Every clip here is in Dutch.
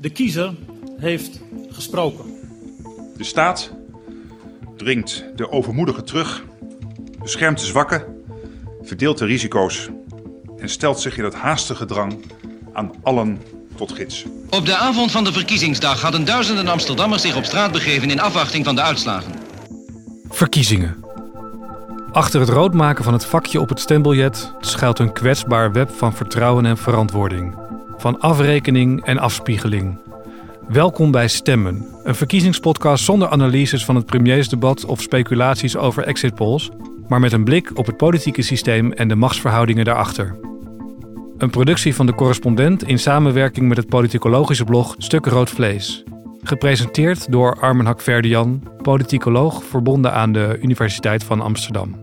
De kiezer heeft gesproken. De staat dringt de overmoedigen terug, beschermt de zwakken, verdeelt de risico's en stelt zich in het haastige drang aan allen tot gids. Op de avond van de verkiezingsdag hadden duizenden Amsterdammers zich op straat begeven in afwachting van de uitslagen. Verkiezingen. Achter het roodmaken van het vakje op het stembiljet schuilt een kwetsbaar web van vertrouwen en verantwoording. Van afrekening en afspiegeling. Welkom bij Stemmen, een verkiezingspodcast zonder analyses van het premiersdebat of speculaties over exit polls, maar met een blik op het politieke systeem en de machtsverhoudingen daarachter. Een productie van de correspondent in samenwerking met het politicologische blog Stuk Rood Vlees. Gepresenteerd door Armen Hakverdian, politicoloog verbonden aan de Universiteit van Amsterdam.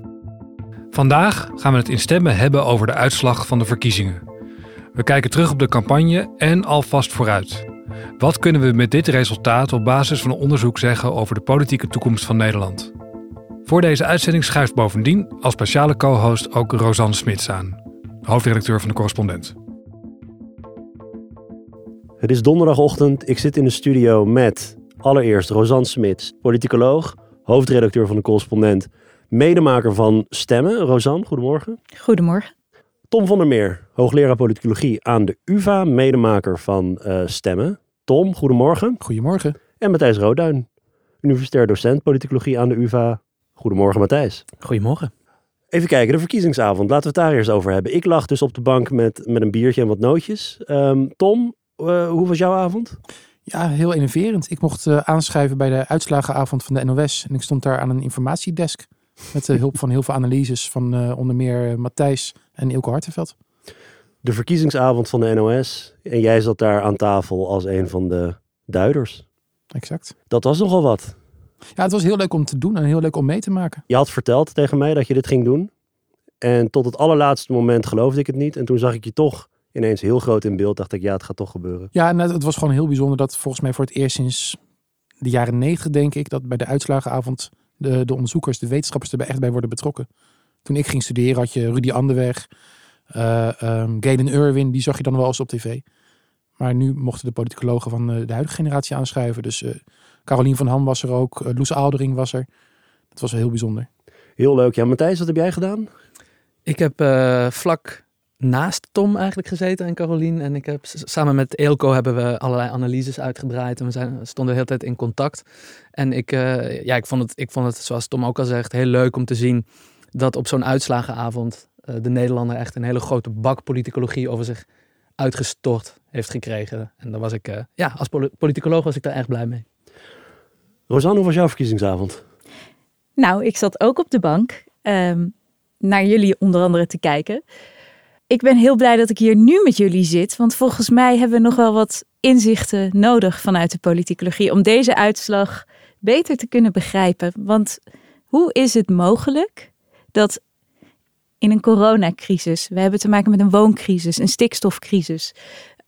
Vandaag gaan we het in stemmen hebben over de uitslag van de verkiezingen. We kijken terug op de campagne en alvast vooruit. Wat kunnen we met dit resultaat op basis van een onderzoek zeggen over de politieke toekomst van Nederland? Voor deze uitzending schuift bovendien als speciale co-host ook Rosanne Smits aan, hoofdredacteur van de correspondent. Het is donderdagochtend. Ik zit in de studio met allereerst Rosanne Smits, politicoloog, hoofdredacteur van de correspondent, medemaker van Stemmen. Rosanne, goedemorgen. Goedemorgen. Tom van der Meer, hoogleraar politicologie aan de UvA, medemaker van uh, Stemmen. Tom, goedemorgen. Goedemorgen. En Matthijs Roodduin, universitair docent politicologie aan de UvA. Goedemorgen Matthijs. Goedemorgen. Even kijken, de verkiezingsavond. Laten we het daar eerst over hebben. Ik lag dus op de bank met, met een biertje en wat nootjes. Um, Tom, uh, hoe was jouw avond? Ja, heel enerverend. Ik mocht uh, aanschrijven bij de uitslagenavond van de NOS. En ik stond daar aan een informatiedesk. Met de hulp van heel veel analyses van uh, onder meer Matthijs en Ilko Hartenveld. De verkiezingsavond van de NOS. En jij zat daar aan tafel als een van de duiders. Exact. Dat was nogal wat. Ja, het was heel leuk om te doen en heel leuk om mee te maken. Je had verteld tegen mij dat je dit ging doen. En tot het allerlaatste moment geloofde ik het niet. En toen zag ik je toch ineens heel groot in beeld. Dacht ik, ja, het gaat toch gebeuren. Ja, en het was gewoon heel bijzonder dat volgens mij voor het eerst sinds de jaren negentig, denk ik, dat bij de uitslagenavond de, de onderzoekers, de wetenschappers er echt bij worden betrokken. Toen ik ging studeren had je Rudy Anderweg, uh, um, Galen Irwin, die zag je dan wel eens op tv. Maar nu mochten de politicologen van uh, de huidige generatie aanschuiven. Dus uh, Carolien van Ham was er ook, uh, Loes Aaldering was er. Dat was wel heel bijzonder. Heel leuk. Ja, Matthijs, wat heb jij gedaan? Ik heb vlak naast Tom eigenlijk gezeten en Carolien. En ik heb samen met Eelco hebben we allerlei analyses uitgebreid. En we, zijn, stonden de hele tijd in contact. En ik, ja, ik, vond het, ik vond het, zoals Tom ook al zegt, heel leuk om te zien dat op zo'n uitslagenavond uh, de Nederlander echt een hele grote bak politicologie over zich uitgestort heeft gekregen. En daar was ik, uh, ja, als politicoloog was ik daar erg blij mee. Rosanne, hoe was jouw verkiezingsavond? Nou, ik zat ook op de bank um, naar jullie onder andere te kijken. Ik ben heel blij dat ik hier nu met jullie zit, want volgens mij hebben we nog wel wat inzichten nodig vanuit de politicologie om deze uitslag beter te kunnen begrijpen. Want hoe is het mogelijk dat in een coronacrisis, we hebben te maken met een wooncrisis, een stikstofcrisis.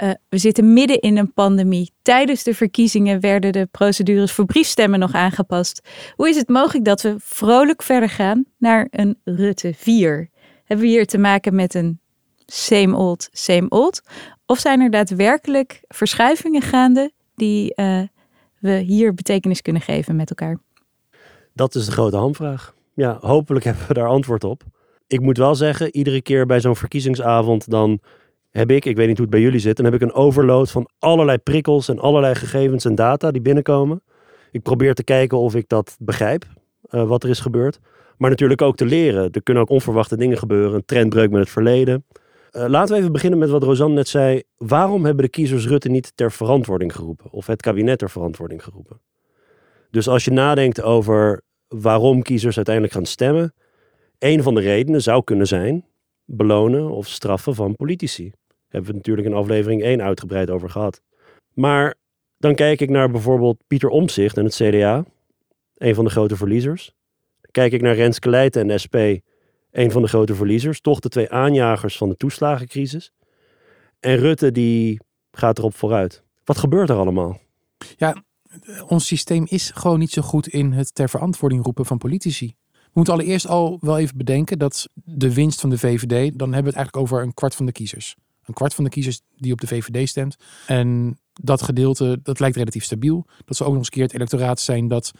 Uh, we zitten midden in een pandemie. Tijdens de verkiezingen werden de procedures voor briefstemmen nog aangepast. Hoe is het mogelijk dat we vrolijk verder gaan naar een Rutte 4? Hebben we hier te maken met een same old, same old? Of zijn er daadwerkelijk verschuivingen gaande die uh, we hier betekenis kunnen geven met elkaar? Dat is de grote hamvraag. Ja, hopelijk hebben we daar antwoord op. Ik moet wel zeggen, iedere keer bij zo'n verkiezingsavond dan heb ik, ik weet niet hoe het bij jullie zit, dan heb ik een overload van allerlei prikkels en allerlei gegevens en data die binnenkomen. Ik probeer te kijken of ik dat begrijp, uh, wat er is gebeurd. Maar natuurlijk ook te leren. Er kunnen ook onverwachte dingen gebeuren, een trendbreuk met het verleden. Uh, laten we even beginnen met wat Rosanne net zei. Waarom hebben de kiezers Rutte niet ter verantwoording geroepen? Of het kabinet ter verantwoording geroepen? Dus als je nadenkt over waarom kiezers uiteindelijk gaan stemmen, een van de redenen zou kunnen zijn belonen of straffen van politici. Daar hebben we natuurlijk in aflevering 1 uitgebreid over gehad. Maar dan kijk ik naar bijvoorbeeld Pieter Omtzigt en het CDA, een van de grote verliezers. Kijk ik naar Renske Leijten en SP, een van de grote verliezers. Toch de twee aanjagers van de toeslagencrisis. En Rutte die gaat erop vooruit. Wat gebeurt er allemaal? Ja, ons systeem is gewoon niet zo goed in het ter verantwoording roepen van politici. We moeten allereerst al wel even bedenken dat de winst van de VVD, dan hebben we het eigenlijk over een kwart van de kiezers. Een kwart van de kiezers die op de VVD stemt. En dat gedeelte, dat lijkt relatief stabiel. Dat zal ook nog eens een keer het electoraat zijn dat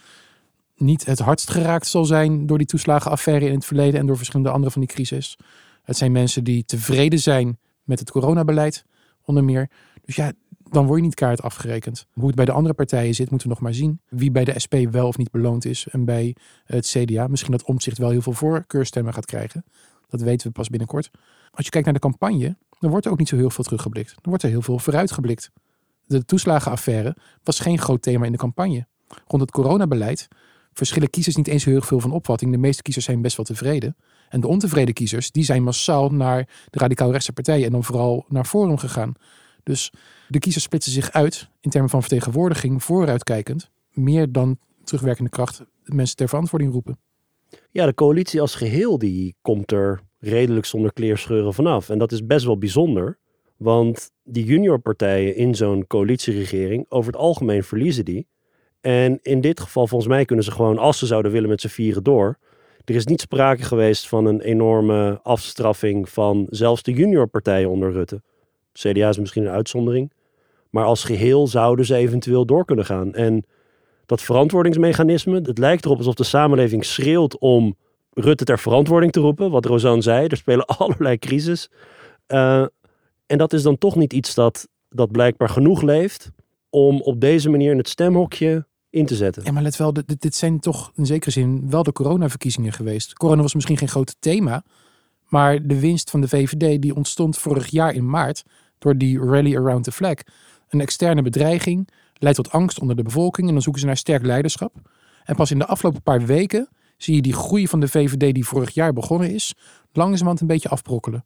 niet het hardst geraakt zal zijn door die toeslagenaffaire in het verleden en door verschillende andere van die crisis. Het zijn mensen die tevreden zijn met het coronabeleid, onder meer. Dus ja, dan word je niet kaart afgerekend. Hoe het bij de andere partijen zit, moeten we nog maar zien. Wie bij de SP wel of niet beloond is en bij het CDA. Misschien dat Omtzigt wel heel veel voorkeurstemmen gaat krijgen. Dat weten we pas binnenkort. Als je kijkt naar de campagne, dan wordt er ook niet zo heel veel teruggeblikt. Dan wordt er heel veel vooruitgeblikt. De toeslagenaffaire was geen groot thema in de campagne. Rond het coronabeleid verschillen kiezers niet eens heel veel van opvatting. De meeste kiezers zijn best wel tevreden. En de ontevreden kiezers, die zijn massaal naar de radicaal-rechtse partijen en dan vooral naar Forum gegaan. Dus de kiezers splitsen zich uit in termen van vertegenwoordiging, vooruitkijkend, meer dan terugwerkende kracht mensen ter verantwoording roepen. Ja, de coalitie als geheel die komt er redelijk zonder kleerscheuren vanaf. En dat is best wel bijzonder, want die juniorpartijen in zo'n coalitieregering, over het algemeen verliezen die. En in dit geval, volgens mij, kunnen ze gewoon, als ze zouden willen, met z'n vieren door. Er is niet sprake geweest van een enorme afstraffing van zelfs de juniorpartijen onder Rutte. CDA is misschien een uitzondering. Maar als geheel zouden ze eventueel door kunnen gaan. En dat verantwoordingsmechanisme, het lijkt erop alsof de samenleving schreeuwt om Rutte ter verantwoording te roepen. Wat Rosanne zei, er spelen allerlei crisis. Uh, en dat is dan toch niet iets dat, dat blijkbaar genoeg leeft om op deze manier in het stemhokje in te zetten. Ja, maar let wel, dit, zijn toch in zekere zin wel de coronaverkiezingen geweest. Corona was misschien geen groot thema, maar de winst van de VVD die ontstond vorig jaar in maart door die rally around the flag. Een externe bedreiging leidt tot angst onder de bevolking en dan zoeken ze naar sterk leiderschap. En pas in de afgelopen paar weken zie je die groei van de VVD die vorig jaar begonnen is, langzamerhand een beetje afbrokkelen.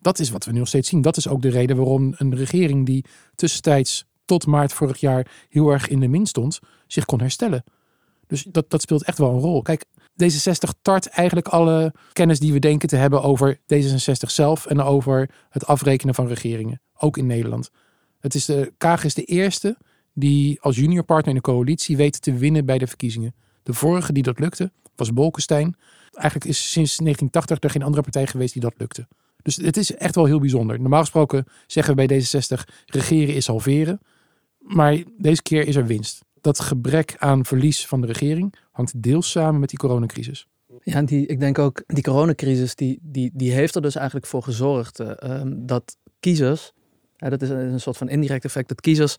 Dat is wat we nu nog steeds zien. Dat is ook de reden waarom een regering die tussentijds tot maart vorig jaar heel erg in de min stond, zich kon herstellen. Dus dat, dat speelt echt wel een rol. Kijk, D66 tart eigenlijk alle kennis die we denken te hebben over D66 zelf en over het afrekenen van regeringen, ook in Nederland. Het is de, Kaag is de eerste die als juniorpartner in de coalitie weet te winnen bij de verkiezingen. De vorige die dat lukte was Bolkestein. Eigenlijk is sinds 1980 er geen andere partij geweest die dat lukte. Dus het is echt wel heel bijzonder. Normaal gesproken zeggen we bij D66 regeren is halveren. Maar deze keer is er winst. Dat gebrek aan verlies van de regering hangt deels samen met die coronacrisis. Ja, die, ik denk ook, die coronacrisis, die, die, die heeft er dus eigenlijk voor gezorgd uh, dat kiezers, dat is een, soort van indirect effect, dat kiezers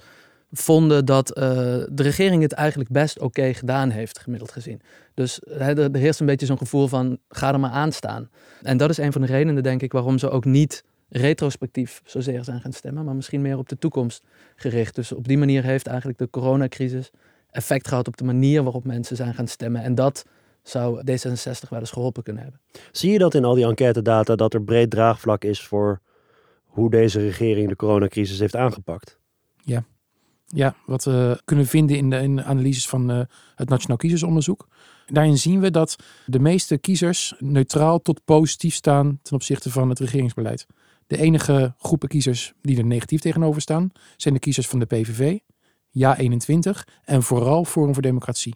vonden dat uh, de regering het eigenlijk best oké gedaan heeft, gemiddeld gezien. Dus er, er heerst een beetje zo'n gevoel van, ga er maar aan staan. En dat is een van de redenen, denk ik, waarom ze ook niet retrospectief zozeer zijn gaan stemmen, maar misschien meer op de toekomst gericht. Dus op die manier heeft eigenlijk de coronacrisis effect gehad op de manier waarop mensen zijn gaan stemmen. En dat zou D66 wel eens geholpen kunnen hebben. Zie je dat in al die enquêtedata dat er breed draagvlak is voor hoe deze regering de coronacrisis heeft aangepakt? Ja, ja wat we kunnen vinden in de, in de analyses van uh, het Nationaal Kiezersonderzoek. Daarin zien we dat de meeste kiezers neutraal tot positief staan ten opzichte van het regeringsbeleid. De enige groepen kiezers die er negatief tegenover staan, zijn de kiezers van de PVV, Ja 21 en vooral Forum voor Democratie.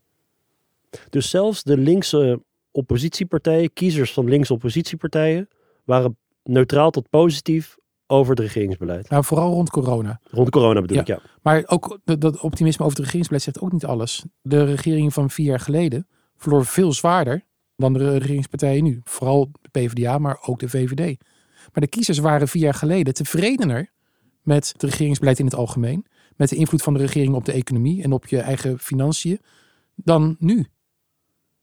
Dus zelfs de linkse oppositiepartijen, kiezers van linkse oppositiepartijen, waren neutraal tot positief over het regeringsbeleid. Nou, vooral rond corona. Rond corona bedoel ik, ja. Maar ook dat optimisme over het regeringsbeleid zegt ook niet alles. De regering van vier jaar geleden verloor veel zwaarder dan de regeringspartijen nu. Vooral de PvdA, maar ook de VVD. Maar de kiezers waren vier jaar geleden tevredener met het regeringsbeleid in het algemeen. Met de invloed van de regering op de economie en op je eigen financiën. Dan nu.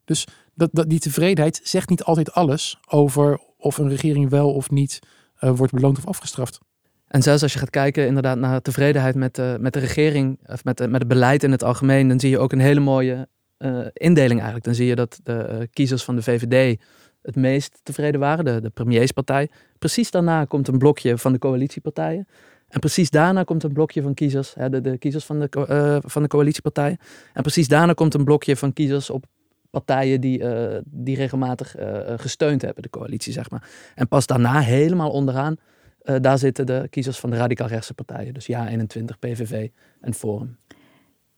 Dus dat, die tevredenheid zegt niet altijd alles over of een regering wel of niet uh, wordt beloond of afgestraft. En zelfs als je gaat kijken inderdaad naar tevredenheid met, uh, met de regering, of met, uh, met het beleid in het algemeen, dan zie je ook een hele mooie indeling eigenlijk. Dan zie je dat de kiezers van de VVD het meest tevreden waren, de, de premierspartij. Precies daarna komt een blokje van de coalitiepartijen. En precies daarna komt een blokje van kiezers, hè, de, de kiezers van de, uh, van de coalitiepartijen. En precies daarna komt een blokje van kiezers op partijen die, uh, die regelmatig uh, gesteund hebben, de coalitie, zeg maar. En pas daarna, helemaal onderaan, daar zitten de kiezers van de radicaal-rechtse partijen. Dus Ja21, PVV en Forum.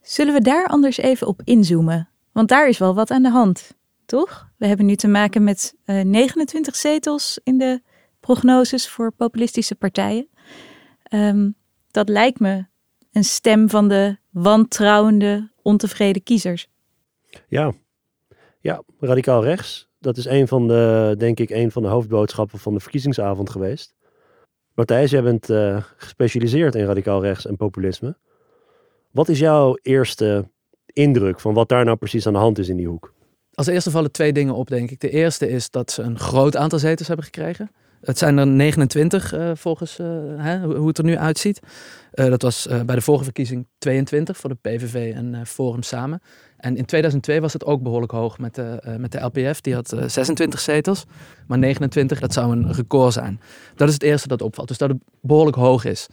Zullen we daar anders even op inzoomen? Want daar is wel wat aan de hand toch? We hebben nu te maken met uh, eh, 29 zetels in de prognoses voor populistische partijen. Um, dat lijkt me een stem van de wantrouwende, ontevreden kiezers. Ja. ja, radicaal rechts. Dat is een van de, denk ik, een van de hoofdboodschappen van de verkiezingsavond geweest. Matthijs, jij bent uh, gespecialiseerd in radicaal rechts en populisme. Wat is jouw eerste indruk van wat daar nou precies aan de hand is in die hoek? Als eerste vallen twee dingen op, denk ik. De eerste is dat ze een groot aantal zetels hebben gekregen. Het zijn er 29 uh, volgens uh, hè, hoe het er nu uitziet. Uh, dat was bij de vorige verkiezing 22 voor de PVV en Forum samen. En in 2002 was het ook behoorlijk hoog met de, met de LPF. Die had 26 zetels. Maar 29, dat zou een record zijn. Dat is het eerste dat opvalt. Dus dat het behoorlijk hoog is.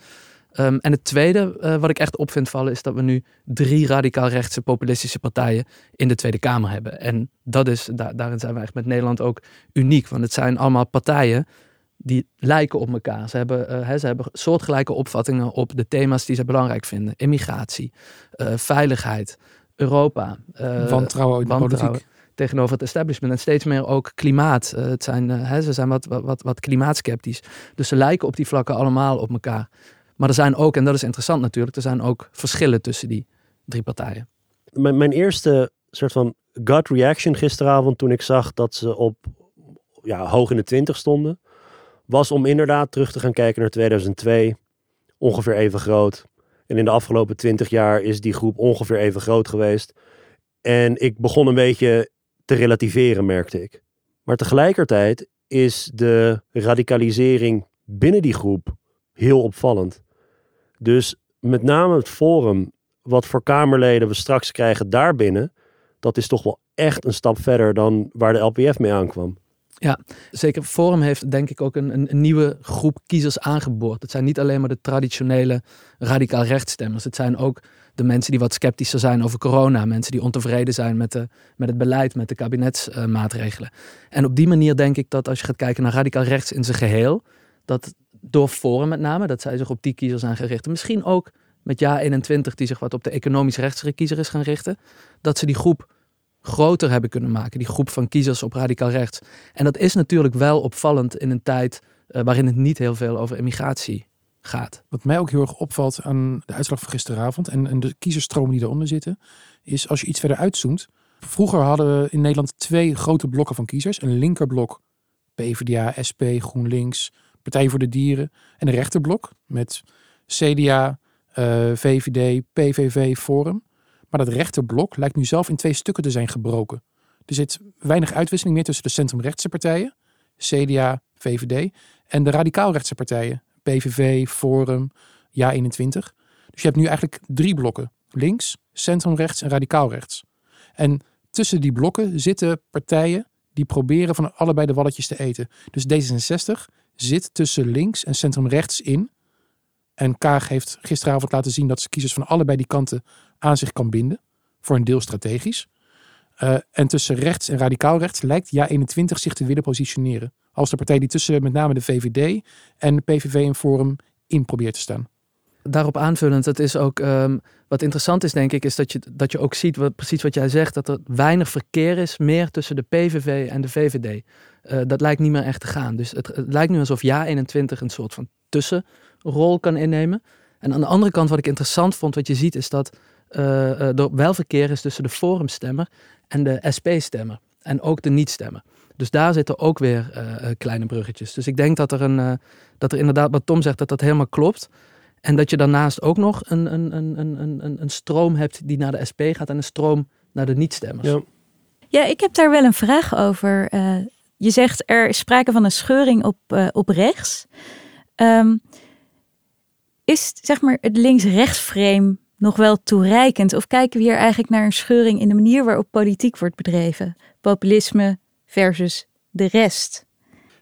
Um, en het tweede uh, wat ik echt op vind vallen is dat we nu drie radicaal rechtse populistische partijen in de Tweede Kamer hebben. En dat is, da daarin zijn we echt met Nederland ook uniek. Want het zijn allemaal partijen die lijken op elkaar. Ze hebben, uh, hè, ze hebben soortgelijke opvattingen op de thema's die ze belangrijk vinden. Immigratie, uh, veiligheid, Europa. wantrouwen in de politiek. Tegenover het establishment en steeds meer ook klimaat. het zijn, hè, ze zijn wat, wat, wat klimaatskeptisch. Dus ze lijken op die vlakken allemaal op elkaar. Maar er zijn ook, en dat is interessant natuurlijk, er zijn ook verschillen tussen die drie partijen. Mijn, mijn eerste soort van gut reaction gisteravond toen ik zag dat ze op ja, hoog in de twintig stonden, was om inderdaad terug te gaan kijken naar 2002. Ongeveer even groot. En in de afgelopen twintig jaar is die groep ongeveer even groot geweest. En ik begon een beetje te relativeren, merkte ik. Maar tegelijkertijd is de radicalisering binnen die groep heel opvallend. Dus met name het forum, wat voor Kamerleden we straks krijgen daarbinnen, dat is toch wel echt een stap verder dan waar de LPF mee aankwam. Ja, zeker. Forum heeft denk ik ook een, een, nieuwe groep kiezers aangeboord. Het zijn niet alleen maar de traditionele radicaal rechtstemmers. Het zijn ook de mensen die wat sceptischer zijn over corona. Mensen die ontevreden zijn met, de, met het beleid, met de kabinetsmaatregelen. en op die manier denk ik dat als je gaat kijken naar radicaal rechts in zijn geheel, dat door Forum met name, dat zij zich op die kiezers aan gericht. Misschien ook met jaar 21 die zich wat op de economisch rechtse kiezer is gaan richten. Dat ze die groep groter hebben kunnen maken. Die groep van kiezers op radicaal rechts. En dat is natuurlijk wel opvallend in een tijd uh, waarin het niet heel veel over immigratie gaat. Wat mij ook heel erg opvalt aan de uitslag van gisteravond en, en de kiezerstromen die eronder zitten, is als je iets verder uitzoomt. Vroeger hadden we in Nederland twee grote blokken van kiezers. Een linkerblok, PvdA, SP, GroenLinks, Partij voor de Dieren en een rechterblok met CDA, uh, VVD, PVV, Forum. Maar dat rechterblok lijkt nu zelf in twee stukken te zijn gebroken. Er zit weinig uitwisseling meer tussen de centrumrechtse partijen, CDA, VVD, en de radicaalrechtse partijen, PVV, Forum, Ja21. Dus je hebt nu eigenlijk drie blokken. Links, centrumrechts en radicaalrechts. En tussen die blokken zitten partijen die proberen van allebei de walletjes te eten. Dus D66 zit tussen links en centrum rechts in. En Kaag heeft gisteravond laten zien dat ze kiezers van allebei die kanten aan zich kan binden. Voor een deel strategisch. Uh, en tussen rechts en radicaal rechts lijkt JA21 zich te willen positioneren. Als de partij die tussen met name de VVD en de PVV en Forum in probeert te staan. Daarop aanvullend, het is ook um, wat interessant is, denk ik, is dat je, dat je ook ziet, wat, precies wat jij zegt, dat er weinig verkeer is meer tussen de PVV en de VVD. Uh, dat lijkt niet meer echt te gaan. Dus het, het lijkt nu alsof Ja21 een soort van tussenrol kan innemen. En aan de andere kant, wat ik interessant vond, wat je ziet, is dat uh, er wel verkeer is tussen de Forumstemmer en de SP-stemmer. En ook de niet-stemmer. Dus daar zitten ook weer uh, kleine bruggetjes. Dus ik denk dat er, een, dat er inderdaad, wat Tom zegt, dat dat helemaal klopt. En dat je daarnaast ook nog een, een, een, een, een, een stroom hebt die naar de SP gaat en een stroom naar de niet-stemmers. Ja. ja, ik heb daar wel een vraag over. Je zegt er is sprake van een scheuring op, uh, op rechts. Um, is zeg maar het links-rechts frame nog wel toereikend? Of kijken we hier eigenlijk naar een scheuring in de manier waarop politiek wordt bedreven? Populisme versus de rest.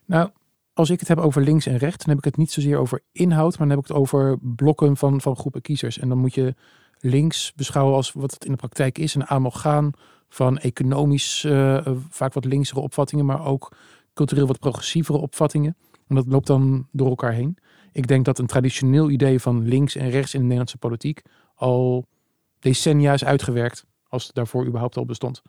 Nou, als ik het heb over links en rechts, dan heb ik het niet zozeer over inhoud, maar dan heb ik het over blokken van, van groepen kiezers. En dan moet je links beschouwen als wat het in de praktijk is, een amalgaan van economisch uh, vaak wat linksere opvattingen, maar ook cultureel wat progressievere opvattingen. En dat loopt dan door elkaar heen. Ik denk dat een traditioneel idee van links en rechts in de Nederlandse politiek al decennia is uitgewerkt, als het daarvoor überhaupt al bestond.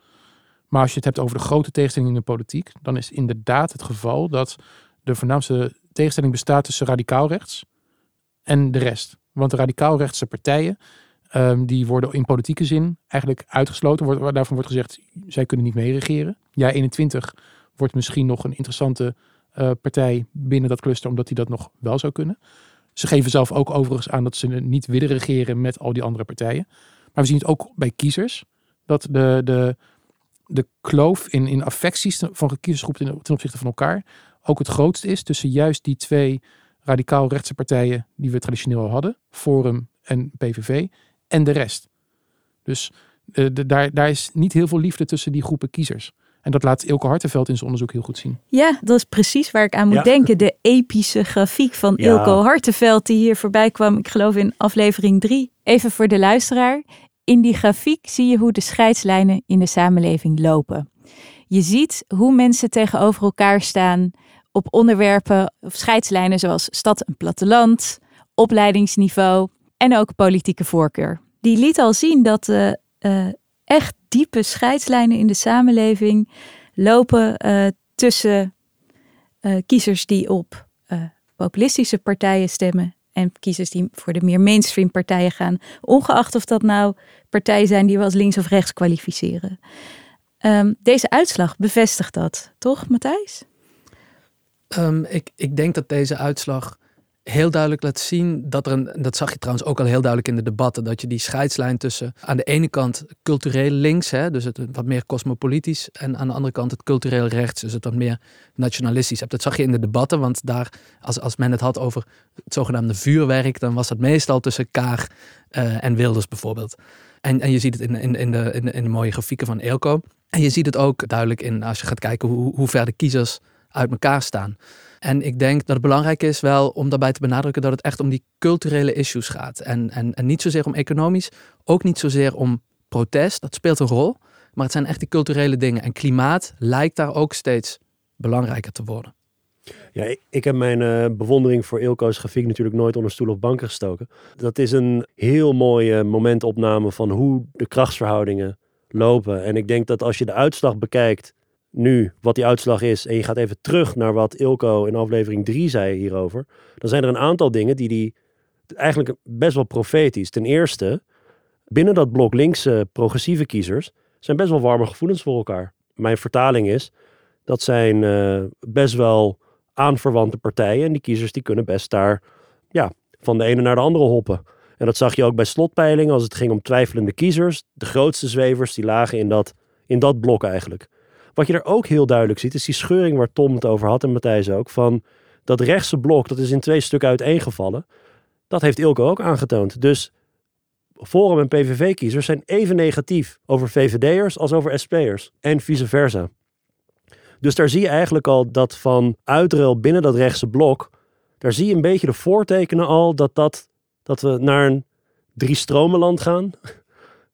Maar als je het hebt over de grote tegenstelling in de politiek, dan is inderdaad het geval dat de voornaamste tegenstelling bestaat tussen radicaal rechts en de rest. Want de radicaal-rechtse partijen, ehm, die worden in politieke zin eigenlijk uitgesloten. Wordt, daarvan wordt gezegd, zij kunnen niet meeregeren. Ja, 21 wordt misschien nog een interessante eh, partij binnen dat cluster, omdat die dat nog wel zou kunnen. Ze geven zelf ook overigens aan dat ze niet willen regeren met al die andere partijen. Maar we zien het ook bij kiezers. Dat de, de, de kloof in, in affecties van kiezersgroepen ten, opzichte van elkaar ook het grootste is tussen juist die twee radicaal rechtse partijen die we traditioneel al hadden, Forum en PVV, en de rest. Dus uh, de, daar, daar is niet heel veel liefde tussen die groepen kiezers. En dat laat Ilke Hartenveld in zijn onderzoek heel goed zien. Ja, dat is precies waar ik aan moet denken. De epische grafiek van ja. Ilko Hartenveld die hier voorbij kwam. Ik geloof in aflevering 3. Even voor de luisteraar. In die grafiek zie je hoe de scheidslijnen in de samenleving lopen. Je ziet hoe mensen tegenover elkaar staan op onderwerpen of scheidslijnen zoals stad en platteland, opleidingsniveau en ook politieke voorkeur. Die liet al zien dat de uh, echt diepe scheidslijnen in de samenleving lopen uh, tussen kiezers die op populistische partijen stemmen en kiezers die voor de meer mainstream partijen gaan, ongeacht of dat nou partijen zijn die we als links of rechts kwalificeren. Um, deze uitslag bevestigt dat, toch, Matthijs? Um, ik, ik denk dat deze uitslag heel duidelijk laat zien dat er een, dat zag je trouwens ook al heel duidelijk in de debatten, dat je die scheidslijn tussen aan de ene kant cultureel links, hè, dus het wat meer cosmopolitisch, en aan de andere kant het cultureel rechts, dus het wat meer nationalistisch hebt. Dat zag je in de debatten, want daar, als, als men het had over het zogenaamde vuurwerk, dan was dat meestal tussen Kaag uh, en Wilders bijvoorbeeld. En, en je ziet het in, in, in, de, in, de, in de mooie grafieken van Eelco. En je ziet het ook duidelijk in, als je gaat kijken hoe, hoe ver de kiezers uit elkaar staan. En ik denk dat het belangrijk is wel om daarbij te benadrukken dat het echt om die culturele issues gaat. En, en, en niet zozeer om economisch, ook niet zozeer om protest, dat speelt een rol. Maar het zijn echt die culturele dingen. En klimaat lijkt daar ook steeds belangrijker te worden. Ja, ik, heb mijn uh, bewondering voor Ilko's grafiek natuurlijk nooit onder stoel of banken gestoken. Dat is een heel mooie momentopname van hoe de krachtsverhoudingen lopen. En ik denk dat als je de uitslag bekijkt nu wat die uitslag is en je gaat even terug naar wat Ilko in aflevering 3 zei hierover, dan zijn er een aantal dingen die die eigenlijk best wel profetisch. Ten eerste, binnen dat blok linkse progressieve kiezers zijn best wel warme gevoelens voor elkaar. Mijn vertaling is, dat zijn uh, best wel aanverwante partijen en die kiezers die kunnen best daar ja, van de ene naar de andere hoppen. En dat zag je ook bij slotpeilingen als het ging om twijfelende kiezers. De grootste zwevers die lagen in dat, in dat blok eigenlijk. Wat je er ook heel duidelijk ziet, is die scheuring waar Tom het over had en Matthijs ook. Van dat rechtse blok, dat is in twee stukken uiteengevallen. Dat heeft Ilko ook aangetoond. Dus Forum en PVV-kiezers zijn even negatief over VVD'ers als over SP'ers. En vice versa. Dus daar zie je eigenlijk al dat van uitruil binnen dat rechtse blok. Daar zie je een beetje de voortekenen al dat, dat, dat we naar een drie stromenland gaan.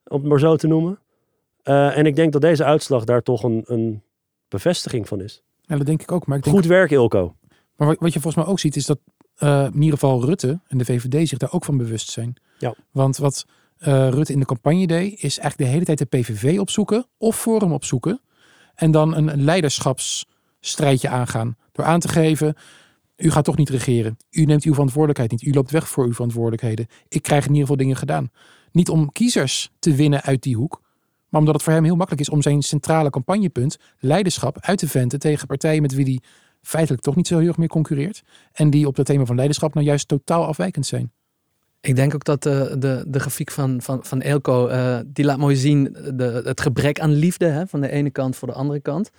Om het maar zo te noemen. Uh, en ik denk dat deze uitslag daar toch een, een bevestiging van is. Ja, dat denk ik ook. Maar ik denk... Goed werk, Ilko. Maar wat, wat je volgens mij ook ziet, is dat uh, in ieder geval Rutte en de VVD zich daar ook van bewust zijn. Ja. Want wat uh, Rutte in de campagne deed, is eigenlijk de hele tijd de PVV opzoeken of Forum opzoeken. En dan een leiderschapsstrijdje aangaan. Door aan te geven, u gaat toch niet regeren. U neemt uw verantwoordelijkheid niet. U loopt weg voor uw verantwoordelijkheden. Ik krijg in ieder geval dingen gedaan. Niet om kiezers te winnen uit die hoek, maar omdat het voor hem heel makkelijk is om zijn centrale campagnepunt, leiderschap, uit te venten tegen partijen met wie hij feitelijk toch niet zo heel erg meer concurreert. En die op het thema van leiderschap nou juist totaal afwijkend zijn. Ik denk ook dat de, de, de grafiek van, van, van Elko, uh, die laat mooi zien de, het gebrek aan liefde hè, van de ene kant voor de andere kant.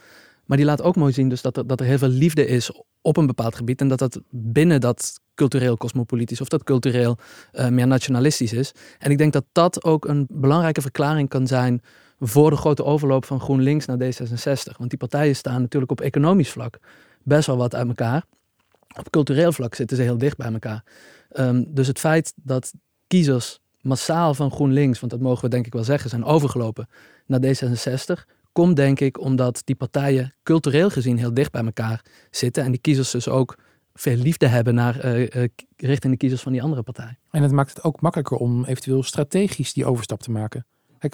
Maar die laat ook mooi zien dus dat er, dat er heel veel liefde is op een bepaald gebied. En dat dat binnen dat cultureel cosmopolitisch of dat cultureel uh, meer nationalistisch is. En ik denk dat dat ook een belangrijke verklaring kan zijn voor de grote overloop van GroenLinks naar D66. Want die partijen staan natuurlijk op economisch vlak best wel wat uit elkaar. Op cultureel vlak zitten ze heel dicht bij elkaar. Um, dus het feit dat kiezers massaal van GroenLinks, want dat mogen we denk ik wel zeggen, zijn overgelopen naar D66, komt denk ik omdat die partijen cultureel gezien heel dicht bij elkaar zitten. En die kiezers dus ook veel liefde hebben naar, uh, uh, richting de kiezers van die andere partij. En het maakt het ook makkelijker om eventueel strategisch die overstap te maken.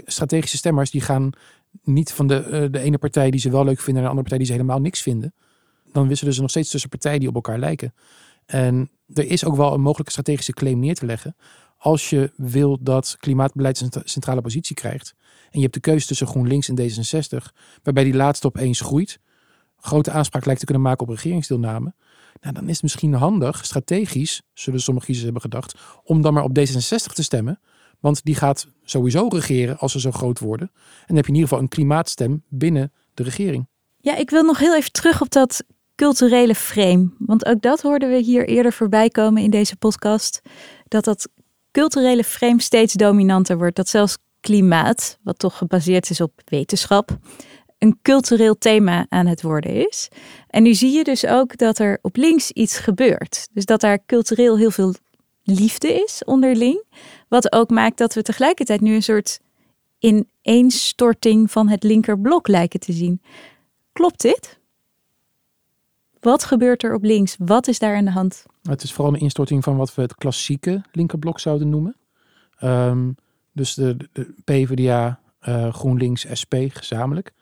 Strategische stemmers die gaan niet van de, uh, de ene partij die ze wel leuk vinden naar de andere partij die ze helemaal niks vinden. Dan wisselen ze nog steeds tussen partijen die op elkaar lijken. En er is ook wel een mogelijke strategische claim neer te leggen. Als je wil dat klimaatbeleid een centrale positie krijgt. En je hebt de keuze tussen GroenLinks en D66. Waarbij die laatste opeens groeit. Grote aanspraak lijkt te kunnen maken op regeringsdeelname. Nou, dan is het misschien handig, strategisch, zullen sommige kiezers hebben gedacht. Om dan maar op D66 te stemmen. Want die gaat sowieso regeren als ze zo groot worden. En dan heb je in ieder geval een klimaatstem binnen de regering. Ja, ik wil nog heel even terug op dat culturele frame. Want ook dat hoorden we hier eerder voorbij komen in deze podcast. Dat dat culturele frame steeds dominanter wordt. Dat zelfs klimaat, wat toch gebaseerd is op wetenschap, een cultureel thema aan het worden is. En nu zie je dus ook dat er op links iets gebeurt. Dus dat daar cultureel heel veel liefde is onderling. Wat ook maakt dat we tegelijkertijd nu een soort ineenstorting van het linkerblok lijken te zien. Klopt dit? Wat gebeurt er op links? Wat is daar aan de hand? Het is vooral een instorting van wat we het klassieke linkerblok zouden noemen. Um, dus de, de PvdA, uh, GroenLinks, SP gezamenlijk.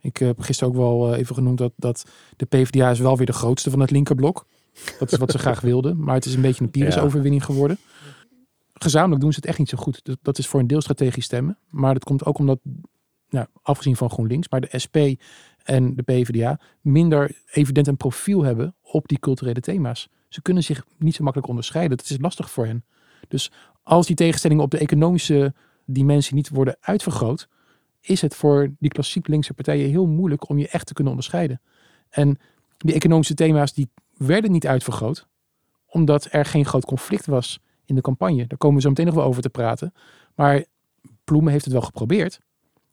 Ik heb gisteren ook wel uh, even genoemd dat, dat de PvdA is wel weer de grootste van het linkerblok. Dat is wat ze graag wilden. Maar het is een beetje een Pyrrhus-overwinning geworden. Gezamenlijk doen ze het echt niet zo goed. Dat, dat is voor een deel strategisch stemmen. Maar dat komt ook omdat, nou, afgezien van GroenLinks, maar de SP en de PvdA minder evident een profiel hebben op die culturele thema's. Ze kunnen zich niet zo makkelijk onderscheiden. Dat is lastig voor hen. Dus als die tegenstellingen op de economische dimensie niet worden uitvergroot, is het voor die klassiek linkse partijen heel moeilijk om je echt te kunnen onderscheiden. En die economische thema's die werden niet uitvergroot, omdat er geen groot conflict was in de campagne. Daar komen we zo meteen nog wel over te praten. Maar Ploemen heeft het wel geprobeerd.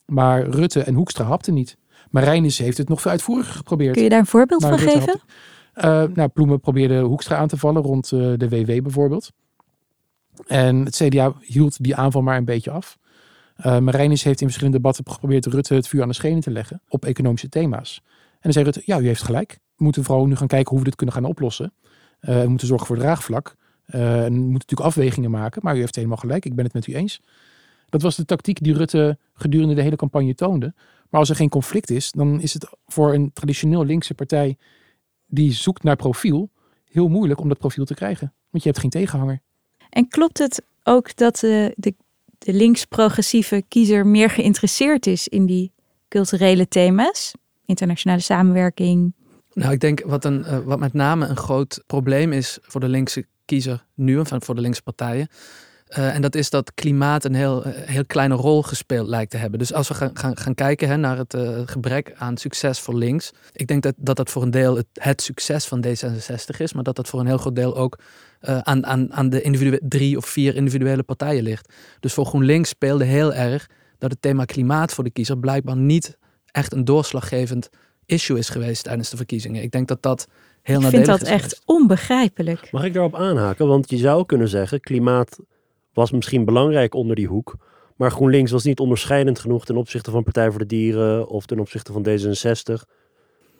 Maar Rutte en Hoekstra hapten niet. Marijnis heeft het nog veel uitvoeriger geprobeerd. Kun je daar een voorbeeld van geven? Uh, nou, Ploemen probeerde Hoekstra aan te vallen rond uh, de WW bijvoorbeeld. En het CDA hield die aanval maar een beetje af. Uh, Marijnis heeft in verschillende debatten geprobeerd Rutte het vuur aan de schenen te leggen op economische thema's. En dan zei Rutte, ja, u heeft gelijk. We moeten vooral nu gaan kijken hoe we dit kunnen gaan oplossen. we moeten zorgen voor draagvlak. Uh, en we moeten natuurlijk afwegingen maken, maar u heeft helemaal gelijk. Ik ben het met u eens. Dat was de tactiek die Rutte gedurende de hele campagne toonde. Maar als er geen conflict is, dan is het voor een traditioneel linkse partij die zoekt naar profiel heel moeilijk om dat profiel te krijgen. Want je hebt geen tegenhanger. En klopt het ook dat de, de, de links-progressieve kiezer meer geïnteresseerd is in die culturele thema's? Internationale samenwerking. Nou, ik denk wat, een, uh, wat met name een groot probleem is voor de linkse kiezer nu, en voor de linkse partijen, uh, en dat is dat klimaat een heel, uh, heel kleine rol gespeeld lijkt te hebben. Dus als we gaan, gaan, gaan kijken hè, naar het uh, gebrek aan succes voor links. Ik denk dat dat, dat voor een deel het, het succes van D66 is. Maar dat dat voor een heel groot deel ook aan, aan, aan de individuele drie of vier individuele partijen ligt. Dus voor GroenLinks speelde heel erg dat het thema klimaat voor de kiezer blijkbaar niet echt een doorslaggevend issue is geweest tijdens de verkiezingen. Ik denk dat dat heel nadelig is. Ik vind dat echt onbegrijpelijk. Mag ik daarop aanhaken? Want je zou kunnen zeggen, klimaat was misschien belangrijk onder die hoek. Maar GroenLinks was niet onderscheidend genoeg ten opzichte van Partij voor de Dieren of ten opzichte van D66.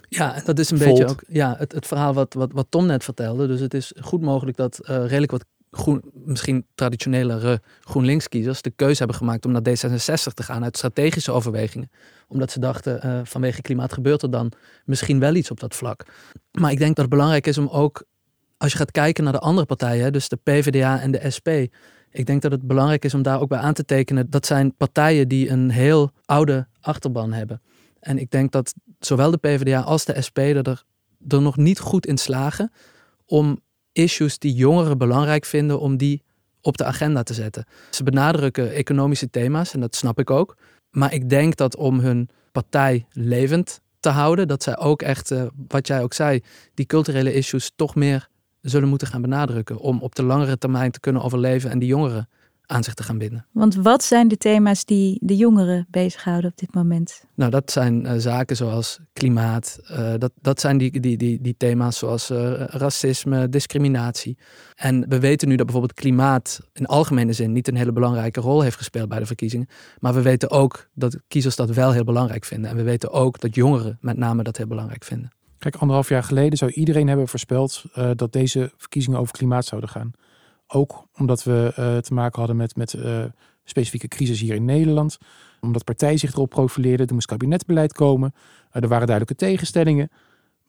Ja, dat is een beetje ook ja, het, het verhaal wat, wat, wat Tom net vertelde. Dus het is goed mogelijk dat uh, redelijk wat groen, misschien traditionelere GroenLinks-kiezers de keuze hebben gemaakt om naar D66 te gaan uit strategische overwegingen. Omdat ze dachten, uh, vanwege klimaat gebeurt er dan misschien wel iets op dat vlak. Maar ik denk dat het belangrijk is om ook, als je gaat kijken naar de andere partijen, dus de PvdA en de SP, ik denk dat het belangrijk is om daar ook bij aan te tekenen. Dat zijn partijen die een heel oude achterban hebben. En ik denk dat zowel de PvdA als de SP er, er nog niet goed in slagen om issues die jongeren belangrijk vinden, om die op de agenda te zetten. Ze benadrukken economische thema's en dat snap ik ook. Maar ik denk dat om hun partij levend te houden, dat zij ook echt, uh, wat jij ook zei, die culturele issues toch meer zullen moeten gaan benadrukken om op de langere termijn te kunnen overleven en die jongeren aan zich te gaan binden. Want wat zijn de thema's die de jongeren bezighouden op dit moment? Nou, dat zijn uh, zaken zoals klimaat. Uh, dat, dat zijn die, die, die, die thema's zoals uh, racisme, discriminatie. En we weten nu dat bijvoorbeeld klimaat in algemene zin niet een hele belangrijke rol heeft gespeeld bij de verkiezingen. Maar we weten ook dat kiezers dat wel heel belangrijk vinden. En we weten ook dat jongeren met name dat heel belangrijk vinden. Kijk, anderhalf jaar geleden zou iedereen hebben voorspeld uh, dat deze verkiezingen over klimaat zouden gaan. Ook omdat we uh, te maken hadden met, met uh, specifieke crisis hier in Nederland. Omdat partijen zich erop profileerden. Er moest kabinetbeleid komen. er waren duidelijke tegenstellingen.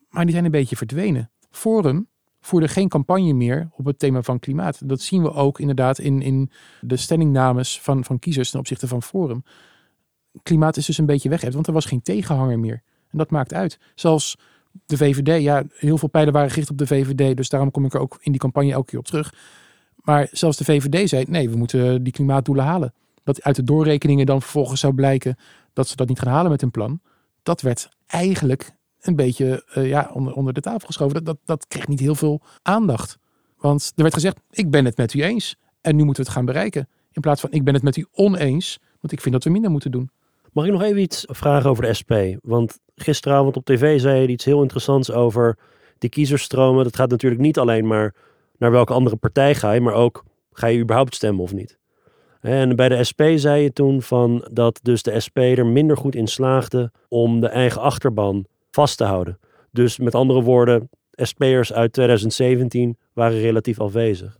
Maar die zijn een beetje verdwenen. Forum voerde geen campagne meer op het thema van klimaat. Dat zien we ook inderdaad in, in de stellingnames van, van kiezers ten opzichte van Forum. Klimaat is dus een beetje weg, want er was geen tegenhanger meer. En dat maakt uit. Zelfs de VVD, ja, heel veel pijlen waren gericht op de VVD, dus daarom kom ik er ook in die campagne elke keer op terug. Maar zelfs de VVD zei, nee, we moeten die klimaatdoelen halen. Dat uit de doorrekeningen dan vervolgens zou blijken dat ze dat niet gaan halen met hun plan. Dat werd eigenlijk een beetje uh, ja, onder, onder de tafel geschoven. Dat, dat, dat kreeg niet heel veel aandacht. Want er werd gezegd, ik ben het met u eens. En nu moeten we het gaan bereiken. In plaats van, ik ben het met u oneens. Want ik vind dat we minder moeten doen. Mag ik nog even iets vragen over de SP? Want gisteravond op tv zei je iets heel interessants over die kiezersstromen. Dat gaat natuurlijk niet alleen maar naar welke andere partij ga je, maar ook ga je überhaupt stemmen of niet. En bij de SP zei je toen van dat dus de SP er minder goed in slaagde om de eigen achterban vast te houden. Dus met andere woorden, SP'ers uit 2017 waren relatief afwezig.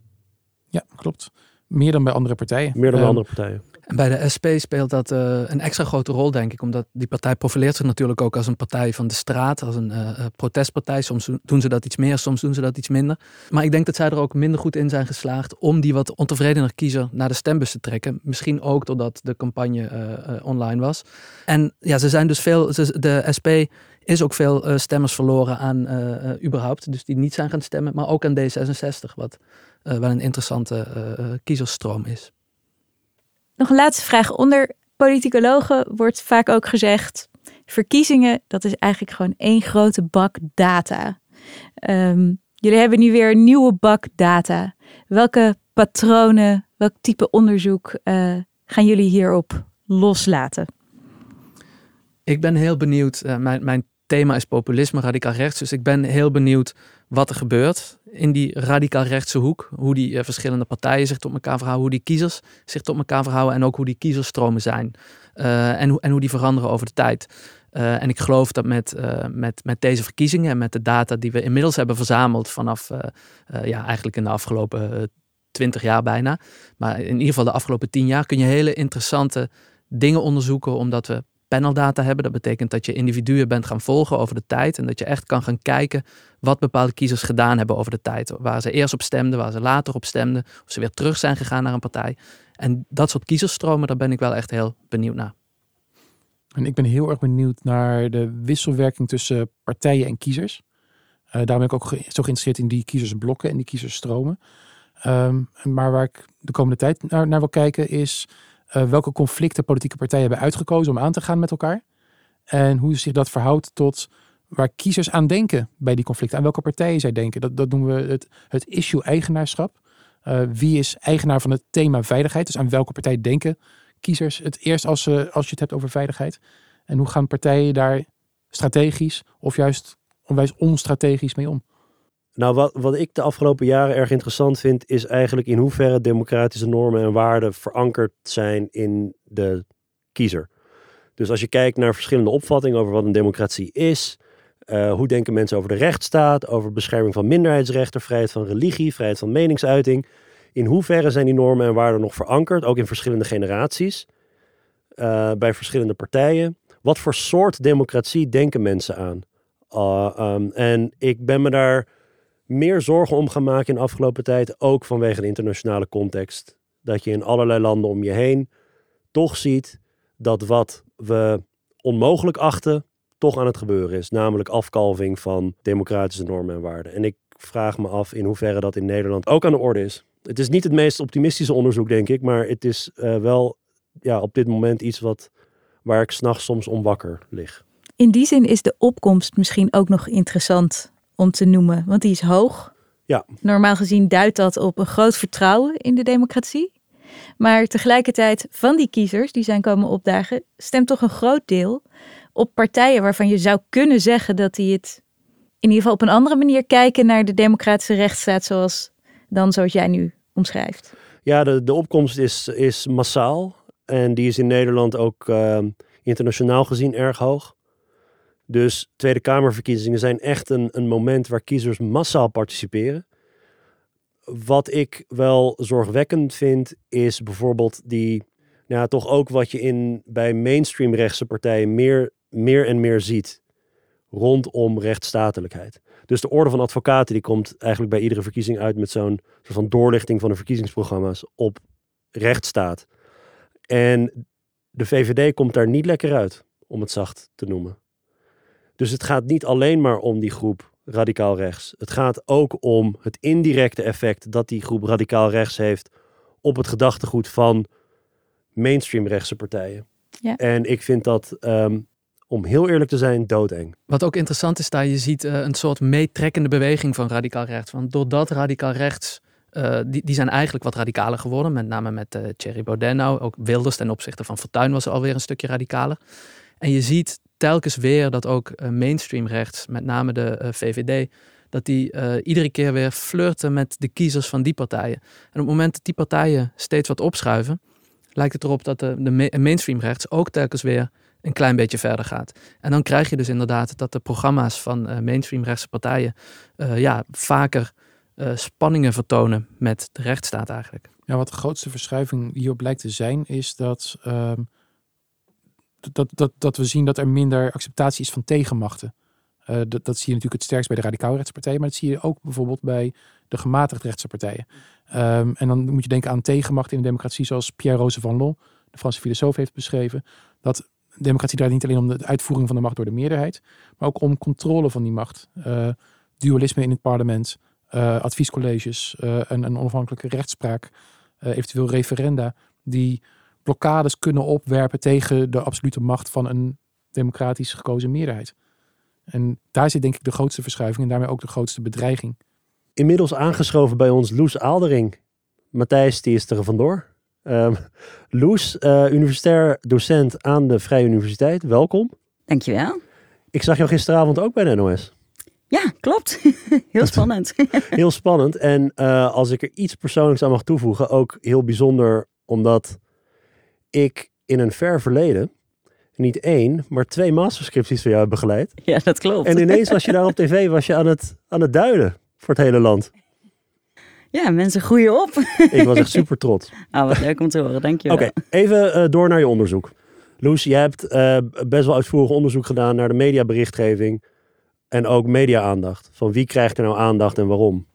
Ja, klopt. Meer dan bij andere partijen. Meer dan bij ehm, andere partijen. En bij de SP speelt dat uh, een extra grote rol, denk ik. Omdat die partij profileert zich natuurlijk ook als een partij van de straat. Als een uh, protestpartij. Soms doen ze dat iets meer, soms doen ze dat iets minder. Maar ik denk dat zij er ook minder goed in zijn geslaagd om die wat ontevredener kiezer naar de stembus te trekken. Misschien ook doordat de campagne online was. En ja, ze zijn dus veel. de SP is ook veel stemmers verloren aan überhaupt. Dus die niet zijn gaan stemmen. Maar ook aan D66. Wat wel een interessante kiezersstroom is. Nog een laatste vraag. Onder politicologen wordt vaak ook gezegd: verkiezingen, dat is eigenlijk gewoon één grote bak data. Um, jullie hebben nu weer een nieuwe bak data. Welke patronen, welk type onderzoek uh, gaan jullie hierop loslaten? Ik ben heel benieuwd. Uh, mijn, mijn thema is populisme, radicaal rechts. Dus ik ben heel benieuwd wat er gebeurt in die radicaal rechtse hoek. Hoe die uh, verschillende partijen zich tot elkaar verhouden, hoe die kiezers zich tot elkaar verhouden en ook hoe die kiezerstromen zijn. Uh, en, hoe, en hoe die veranderen over de tijd. Uh, en ik geloof dat met, met, met deze verkiezingen en met de data die we inmiddels hebben verzameld vanaf ja, eigenlijk in de afgelopen twintig jaar bijna, maar in ieder geval de afgelopen tien jaar, kun je hele interessante dingen onderzoeken, omdat we paneldata hebben. Dat betekent dat je individuen bent gaan volgen over de tijd. En dat je echt kan gaan kijken wat bepaalde kiezers gedaan hebben over de tijd. Waar ze eerst op stemden, waar ze later op stemden. Of ze weer terug zijn gegaan naar een partij. En dat soort kiezerstromen, daar ben ik wel echt heel benieuwd naar. En ik ben heel erg benieuwd naar de wisselwerking tussen partijen en kiezers. Uh, ben ik ook zo geïnteresseerd in die kiezersblokken en die kiezersstromen. Um, maar waar ik de komende tijd naar wil kijken is uh, welke conflicten politieke partijen hebben uitgekozen om aan te gaan met elkaar. En hoe zich dat verhoudt tot waar kiezers aan denken bij die conflicten. Aan welke partijen zij denken. Dat, dat noemen we het, het issue eigenaarschap. Uh, wie is eigenaar van het thema veiligheid? Dus aan welke partij denken kiezers het eerst als, uh, als je het hebt over veiligheid? En hoe gaan partijen daar strategisch of juist onwijs onstrategisch mee om? Nou, wat, wat ik de afgelopen jaren erg interessant vind, is eigenlijk in hoeverre democratische normen en waarden verankerd zijn in de kiezer. Dus als je kijkt naar verschillende opvattingen over wat een democratie is, uh, hoe denken mensen over de rechtsstaat, over bescherming van minderheidsrechten, vrijheid van religie, vrijheid van meningsuiting. In hoeverre zijn die normen en waarden nog verankerd, ook in verschillende generaties, uh, bij verschillende partijen? Wat voor soort democratie denken mensen aan? Uh, um, en ik ben me daar meer zorgen om gaan maken in de afgelopen tijd. Ook vanwege de internationale context. Dat je in allerlei landen om je heen toch ziet dat wat we onmogelijk achten, toch aan het gebeuren is. Namelijk afkalving van democratische normen en waarden. En ik vraag me af in hoeverre dat in Nederland ook aan de orde is. Het is niet het meest optimistische onderzoek, denk ik. Maar het is uh, wel ja, op dit moment iets wat, waar ik s'nachts soms om wakker lig. In die zin is de opkomst misschien ook nog interessant om te noemen, want die is hoog. Ja. Normaal gezien duidt dat op een groot vertrouwen in de democratie. Maar tegelijkertijd van die kiezers die zijn komen opdagen, stemt toch een groot deel op partijen waarvan je zou kunnen zeggen dat die het in ieder geval op een andere manier kijken naar de democratische rechtsstaat zoals dan zoals jij nu omschrijft. Ja, de, de opkomst is, is massaal en die is in Nederland ook uh, internationaal gezien erg hoog. Dus Tweede Kamerverkiezingen zijn echt een, een moment waar kiezers massaal participeren. Wat ik wel zorgwekkend vind, is bijvoorbeeld die, nou toch ook wat je in, bij mainstream rechtse partijen meer, meer en meer ziet. rondom rechtsstatelijkheid. Dus de Orde van Advocaten die komt eigenlijk bij iedere verkiezing uit met zo'n soort van doorlichting van de verkiezingsprogramma's op rechtsstaat. En de VVD komt daar niet lekker uit, om het zacht te noemen. Dus het gaat niet alleen maar om die groep radicaal rechts. Het gaat ook om het indirecte effect dat die groep radicaal rechts heeft op het gedachtegoed van mainstream rechtse partijen. Ja. En ik vind dat, ehm, om heel eerlijk te zijn, doodeng. Wat ook interessant is daar, je ziet eh, een soort meetrekkende beweging van radicaal rechts. Want doordat radicaal rechts, eh, die, die zijn eigenlijk wat radicaler geworden. Met name met eh Thierry Baudet nou. Ook Wilders ten opzichte van Fortuyn was alweer een stukje radicaler. En je ziet telkens weer dat ook eh, mainstream rechts, met name de eh, VVD, dat die eh, iedere keer weer flirten met de kiezers van die partijen. En op het moment dat die partijen steeds wat opschuiven, lijkt het erop dat de, de ma- mainstream rechts ook telkens weer een klein beetje verder gaat. En dan krijg je dus inderdaad dat de programma's van eh, mainstream rechtse partijen ja, vaker spanningen vertonen met de rechtsstaat eigenlijk. Ja, wat de grootste verschuiving hierop lijkt te zijn, is dat, ehm, dat, dat, dat we zien dat er minder acceptatie is van tegenmachten. Eh, dat, dat zie je natuurlijk het sterkst bij de radicaal rechtse partijen, maar dat zie je ook bijvoorbeeld bij de gematigd rechtse partijen. Ehm, en dan moet je denken aan tegenmacht in de democratie, zoals Pierre Rosanvallon, de Franse filosoof, heeft beschreven. Dat democratie draait niet alleen om de uitvoering van de macht door de meerderheid, maar ook om controle van die macht. Eh, dualisme in het parlement, eh, adviescolleges, een, een onafhankelijke rechtspraak, eventueel referenda, die blokkades kunnen opwerpen tegen de absolute macht van een democratisch gekozen meerderheid. En daar zit denk ik de grootste verschuiving en daarmee ook de grootste bedreiging. Inmiddels aangeschoven bij ons Loes Aaldering. Matthijs, die is er vandoor. Ehm Loes, eh, universitair docent aan de Vrije Universiteit. Welkom. Dankjewel. Ik zag jou gisteravond ook bij de NOS. Ja, klopt. Heel spannend. Heel spannend. En eh, als ik er iets persoonlijks aan mag toevoegen, ook heel bijzonder, omdat ik in een ver verleden niet één, maar twee masterscripties van jou heb begeleid. Ja, dat klopt. En ineens was je daar op tv, was je aan het, aan het duiden voor het hele land. Ja, mensen groeien op. Ik was echt super trots. Ah, wat leuk om te horen. Dankjewel. Oké, even eh, door naar je onderzoek. Loes, jij hebt eh, best wel uitvoerig onderzoek gedaan naar de mediaberichtgeving en ook media-aandacht. Van wie krijgt er nou aandacht en waarom?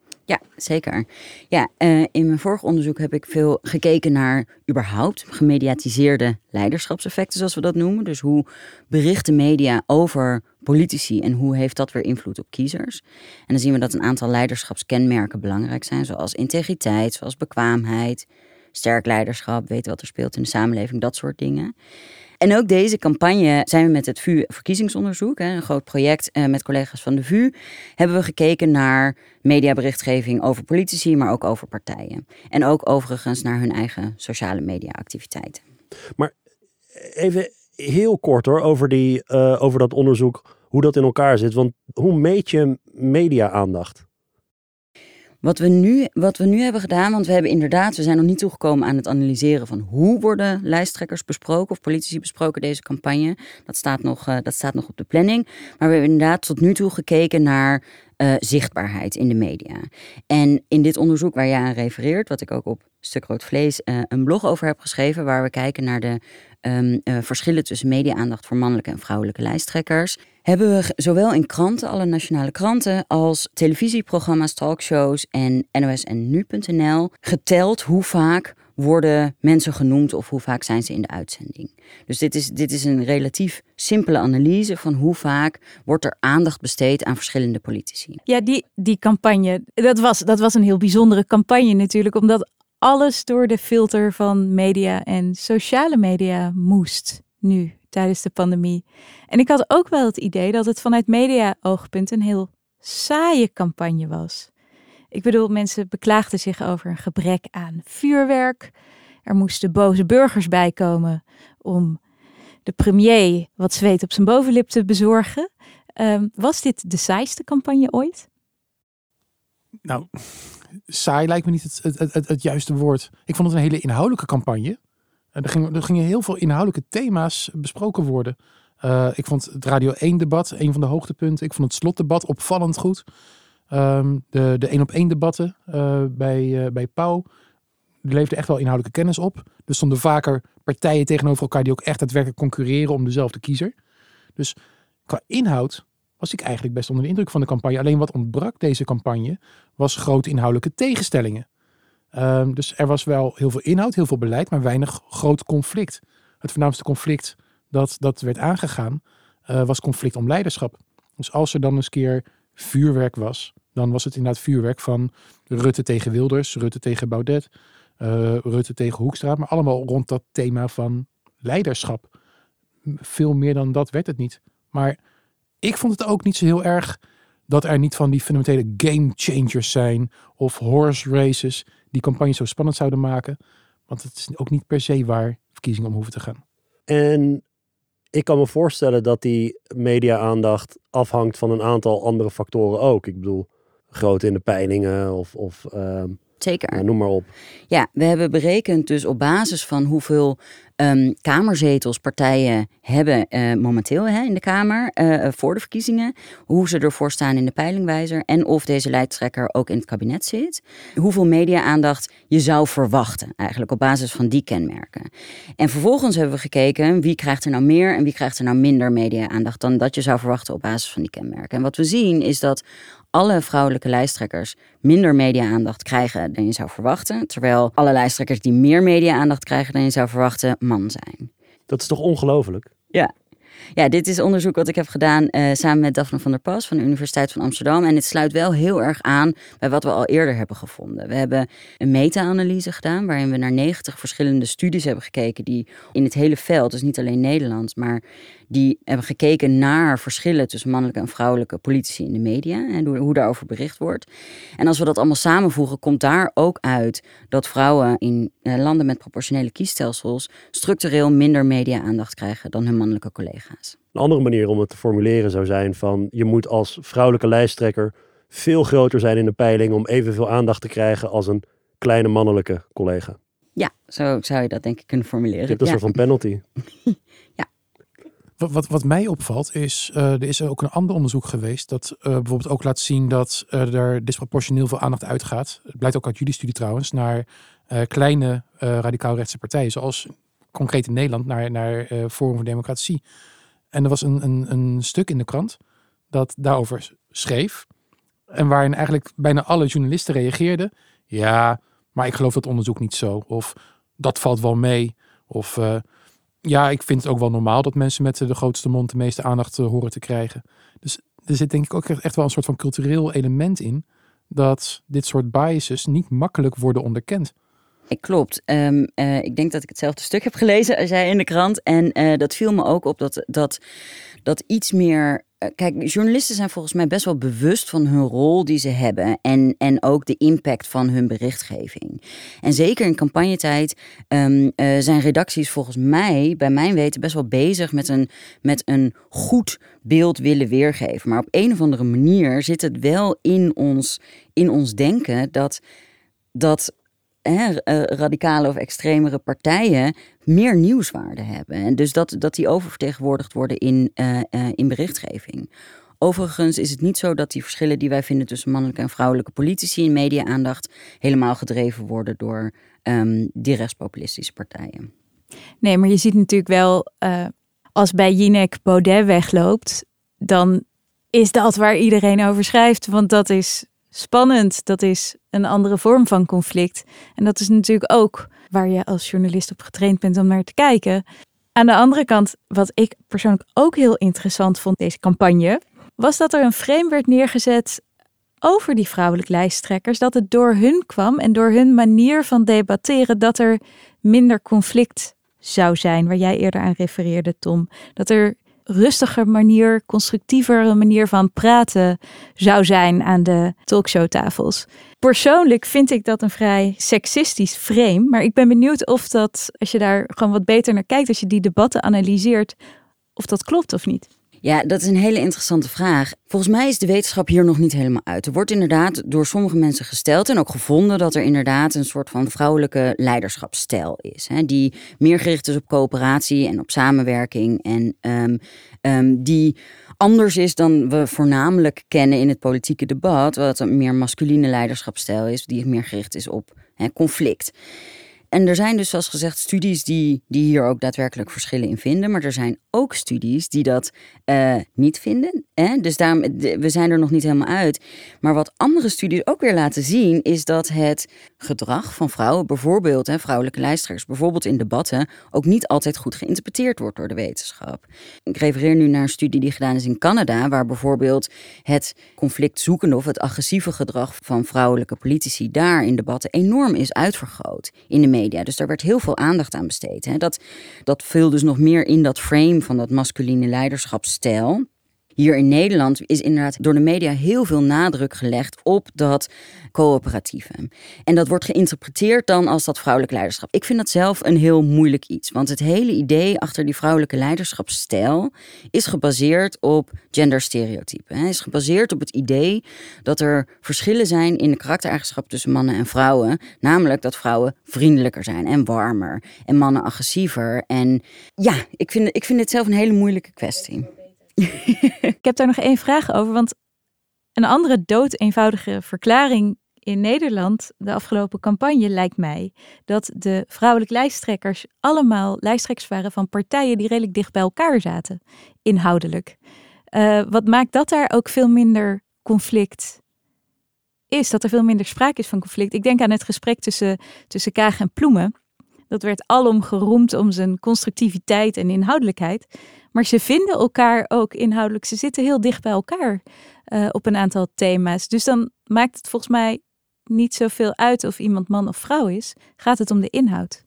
Zeker. Ja, eh, in mijn vorig onderzoek heb ik veel gekeken naar überhaupt gemediatiseerde leiderschapseffecten, zoals we dat noemen. Dus hoe berichten media over politici en hoe heeft dat weer invloed op kiezers? En dan zien we dat een aantal leiderschapskenmerken belangrijk zijn, zoals integriteit, zoals bekwaamheid, sterk leiderschap, weten wat er speelt in de samenleving, dat soort dingen. En ook deze campagne zijn we met het VU verkiezingsonderzoek, een groot project eh, met collega's van de VU, hebben we gekeken naar mediaberichtgeving over politici, maar ook over partijen. En ook overigens naar hun eigen sociale mediaactiviteiten. Even heel kort hoor, over, die, eh, over dat onderzoek, hoe dat in elkaar zit. Want hoe meet je media-aandacht? Wat we, nu, wat we nu hebben gedaan, want we hebben inderdaad, we zijn nog niet toegekomen aan het analyseren van hoe worden lijsttrekkers besproken of politici besproken deze campagne. Dat staat nog, eh, dat staat nog op de planning. Maar we hebben inderdaad tot nu toe gekeken naar eh, zichtbaarheid in de media. En in dit onderzoek waar jij aan refereert, wat ik ook op Stuk Rood Vlees eh, een blog over heb geschreven, waar we kijken naar de ehm, eh, verschillen tussen media-aandacht voor mannelijke en vrouwelijke lijsttrekkers, hebben we zowel in kranten, alle nationale kranten, als televisieprogramma's, talkshows en NOS en Nu.nl geteld hoe vaak worden mensen genoemd of hoe vaak zijn ze in de uitzending. Dus dit is, dit is een relatief simpele analyse van hoe vaak wordt er aandacht besteed aan verschillende politici. Ja, die, die campagne, dat was, dat was een heel bijzondere campagne natuurlijk, omdat alles door de filter van media en sociale media moest nu tijdens de pandemie. En ik had ook wel het idee dat het vanuit media-oogpunt een heel saaie campagne was. Ik bedoel, mensen beklaagden zich over een gebrek aan vuurwerk. Er moesten boze burgers bij komen om de premier wat zweet op zijn bovenlip te bezorgen. Ehm, was dit de saaiste campagne ooit? Nou, saai lijkt me niet het, het, het, het, juiste woord. Ik vond het een hele inhoudelijke campagne. En er, gingen, er gingen heel veel inhoudelijke thema's besproken worden. Eh, ik vond het Radio 1-debat een van de hoogtepunten. Ik vond het slotdebat opvallend goed. Ehm, de, de één op één debatten eh, bij, eh, bij Pauw. Die leefden echt wel inhoudelijke kennis op. Er stonden vaker partijen tegenover elkaar die ook echt daadwerkelijk concurreren om dezelfde kiezer. Dus qua inhoud was ik eigenlijk best onder de indruk van de campagne. Alleen wat ontbrak deze campagne was grote inhoudelijke tegenstellingen. Ehm, dus er was wel heel veel inhoud, heel veel beleid, maar weinig groot conflict. Het voornaamste conflict dat, dat werd aangegaan uh, was conflict om leiderschap. Dus als er dan eens keer vuurwerk was, dan was het inderdaad vuurwerk van Rutte tegen Wilders, Rutte tegen Baudet, uh, Rutte tegen Hoekstra, maar allemaal rond dat thema van leiderschap. Veel meer dan dat werd het niet. Maar ik vond het ook niet zo heel erg dat er niet van die fundamentele game changers zijn of horse races die campagne zo spannend zouden maken. Want het is ook niet per se waar verkiezingen om hoeven te gaan. En ik kan me voorstellen dat die media-aandacht afhangt van een aantal andere factoren ook. Ik bedoel, groot in de peilingen of, of ehm, Zeker. Noem maar op. Ja, we hebben berekend dus op basis van hoeveel um, kamerzetels partijen hebben uh, momenteel hè, in de Kamer uh, voor de verkiezingen. Hoe ze ervoor staan in de peilingwijzer. En of deze lijsttrekker ook in het kabinet zit. Hoeveel media-aandacht je zou verwachten eigenlijk op basis van die kenmerken. En vervolgens hebben we gekeken wie krijgt er nou meer en wie krijgt er nou minder media-aandacht dan dat je zou verwachten op basis van die kenmerken. En wat we zien is dat alle vrouwelijke lijsttrekkers minder media-aandacht krijgen dan je zou verwachten. Terwijl alle lijsttrekkers die meer media-aandacht krijgen dan je zou verwachten, man zijn. Dat is toch ongelooflijk? Ja. Ja, dit is onderzoek wat ik heb gedaan uh, samen met Daphne van der Pas van de Universiteit van Amsterdam. En het sluit wel heel erg aan bij wat we al eerder hebben gevonden. We hebben een meta-analyse gedaan waarin we naar 90 verschillende studies hebben gekeken die in het hele veld, dus niet alleen Nederland, maar die hebben gekeken naar verschillen tussen mannelijke en vrouwelijke politici in de media en hoe, hoe daarover bericht wordt. En als we dat allemaal samenvoegen, komt daar ook uit dat vrouwen in eh, landen met proportionele kiesstelsels structureel minder media-aandacht krijgen dan hun mannelijke collega's. Een andere manier om het te formuleren zou zijn van je moet als vrouwelijke lijsttrekker veel groter zijn in de peiling om evenveel aandacht te krijgen als een kleine mannelijke collega. Ja, zo zou je dat denk ik kunnen formuleren. Je hebt een soort van penalty. Wat, wat, mij opvalt is, uh, er is ook een ander onderzoek geweest dat uh, bijvoorbeeld ook laat zien dat uh, er disproportioneel veel aandacht uitgaat. Het blijkt ook uit jullie studie trouwens, naar kleine radicaal-rechtse partijen, zoals concreet in Nederland naar, naar Forum voor Democratie. En er was een, een, een stuk in de krant dat daarover schreef. En waarin eigenlijk bijna alle journalisten reageerden. Ja, maar ik geloof dat onderzoek niet zo. Of dat valt wel mee. Of ja, ik vind het ook wel normaal dat mensen met de grootste mond de meeste aandacht uh, horen te krijgen. Dus er zit denk ik ook echt wel een soort van cultureel element in. Dat dit soort biases niet makkelijk worden onderkend. Klopt. Um, uh, ik denk dat ik hetzelfde stuk heb gelezen als jij in de krant. En uh, dat viel me ook op dat, dat, dat iets meer eh, kijk, journalisten zijn volgens mij best wel bewust van hun rol die ze hebben. En, en ook de impact van hun berichtgeving. En zeker in campagnetijd uh, zijn redacties volgens mij, bij mijn weten, best wel bezig met een, met een goed beeld willen weergeven. Maar op een of andere manier zit het wel in ons, in ons denken dat. dat hè, radicale of extremere partijen meer nieuwswaarde hebben. En dus dat, dat die oververtegenwoordigd worden in, uh, in berichtgeving. Overigens is het niet zo dat die verschillen die wij vinden tussen mannelijke en vrouwelijke politici in media-aandacht helemaal gedreven worden door um, die rechtspopulistische partijen. Nee, maar je ziet natuurlijk wel, als bij Jinek Baudet wegloopt, dan is dat waar iedereen over schrijft. Want dat is spannend, dat is een andere vorm van conflict. En dat is natuurlijk ook waar je als journalist op getraind bent om naar te kijken. Aan de andere kant, wat ik persoonlijk ook heel interessant vond deze campagne, was dat er een frame werd neergezet over die vrouwelijke lijsttrekkers, dat het door hun kwam en door hun manier van debatteren dat er minder conflict zou zijn, waar jij eerder aan refereerde, Tom. Dat er rustiger manier, constructievere manier van praten zou zijn aan de talkshowtafels. Persoonlijk vind ik dat een vrij seksistisch frame, maar ik ben benieuwd of dat, als je daar gewoon wat beter naar kijkt, als je die debatten analyseert, of dat klopt of niet. Ja, dat is een hele interessante vraag. Volgens mij is de wetenschap hier nog niet helemaal uit. Er wordt inderdaad door sommige mensen gesteld en ook gevonden dat er inderdaad een soort van vrouwelijke leiderschapsstijl is. Hè, die meer gericht is op coöperatie en op samenwerking. En um, um, die anders is dan we voornamelijk kennen in het politieke debat. Wat een meer masculine leiderschapsstijl is, die meer gericht is op hè, conflict. En er zijn dus, zoals gezegd, studies die, die hier ook daadwerkelijk verschillen in vinden. Maar er zijn ook studies die dat uh, niet vinden. Hè? Dus daarom, we zijn er nog niet helemaal uit. Maar wat andere studies ook weer laten zien, is dat het gedrag van vrouwen, bijvoorbeeld hè, vrouwelijke lijsttrekkers, bijvoorbeeld in debatten, ook niet altijd goed geïnterpreteerd wordt door de wetenschap. Ik refereer nu naar een studie die gedaan is in Canada, waar bijvoorbeeld het conflictzoekende of het agressieve gedrag van vrouwelijke politici daar in debatten enorm is uitvergroot in de media. Dus daar werd heel veel aandacht aan besteed. Hè. Dat, dat viel dus nog meer in dat frame van dat masculine leiderschapsstijl. Hier in Nederland is inderdaad door de media heel veel nadruk gelegd op dat coöperatieve. En dat wordt geïnterpreteerd dan als dat vrouwelijk leiderschap. Ik vind dat zelf een heel moeilijk iets. Want het hele idee achter die vrouwelijke leiderschapsstijl is gebaseerd op genderstereotypen. Het is gebaseerd op het idee dat er verschillen zijn in de karaktereigenschappen tussen mannen en vrouwen. Namelijk dat vrouwen vriendelijker zijn en warmer. En mannen agressiever. En ja, ik vind, ik vind het zelf een hele moeilijke kwestie. ik heb daar nog één vraag over. Want een andere dood eenvoudige verklaring in Nederland, de afgelopen campagne, lijkt mij dat de vrouwelijke lijsttrekkers allemaal lijsttrekkers waren van partijen die redelijk dicht bij elkaar zaten, inhoudelijk. Uh, wat maakt dat daar ook veel minder conflict is, dat er veel minder sprake is van conflict. Ik denk aan het gesprek tussen, tussen Kaag en Ploemen. Dat werd alom geroemd om zijn constructiviteit en inhoudelijkheid. Maar ze vinden elkaar ook inhoudelijk. Ze zitten heel dicht bij elkaar uh, op een aantal thema's. Dus dan maakt het volgens mij niet zoveel uit of iemand man of vrouw is. Gaat het om de inhoud?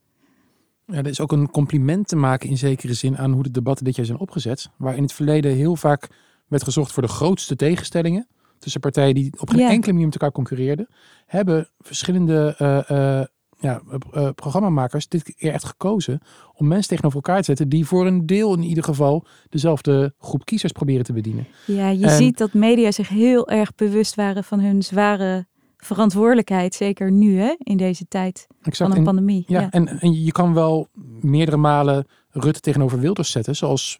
Ja, er is ook een compliment te maken in zekere zin aan hoe de debatten dit jaar zijn opgezet. Waar in het verleden heel vaak werd gezocht voor de grootste tegenstellingen tussen partijen die op geen enkele manier met elkaar concurreerden, hebben verschillende uh, ja, uh, programmamakers dit keer echt gekozen om mensen tegenover elkaar te zetten die voor een deel in ieder geval dezelfde groep kiezers proberen te bedienen. Ja, je ziet dat media zich heel erg bewust waren van hun zware verantwoordelijkheid, zeker nu hè, in deze tijd van een pandemie. Ja, ja, En, en je kan wel meerdere malen Rutte tegenover Wilders zetten, zoals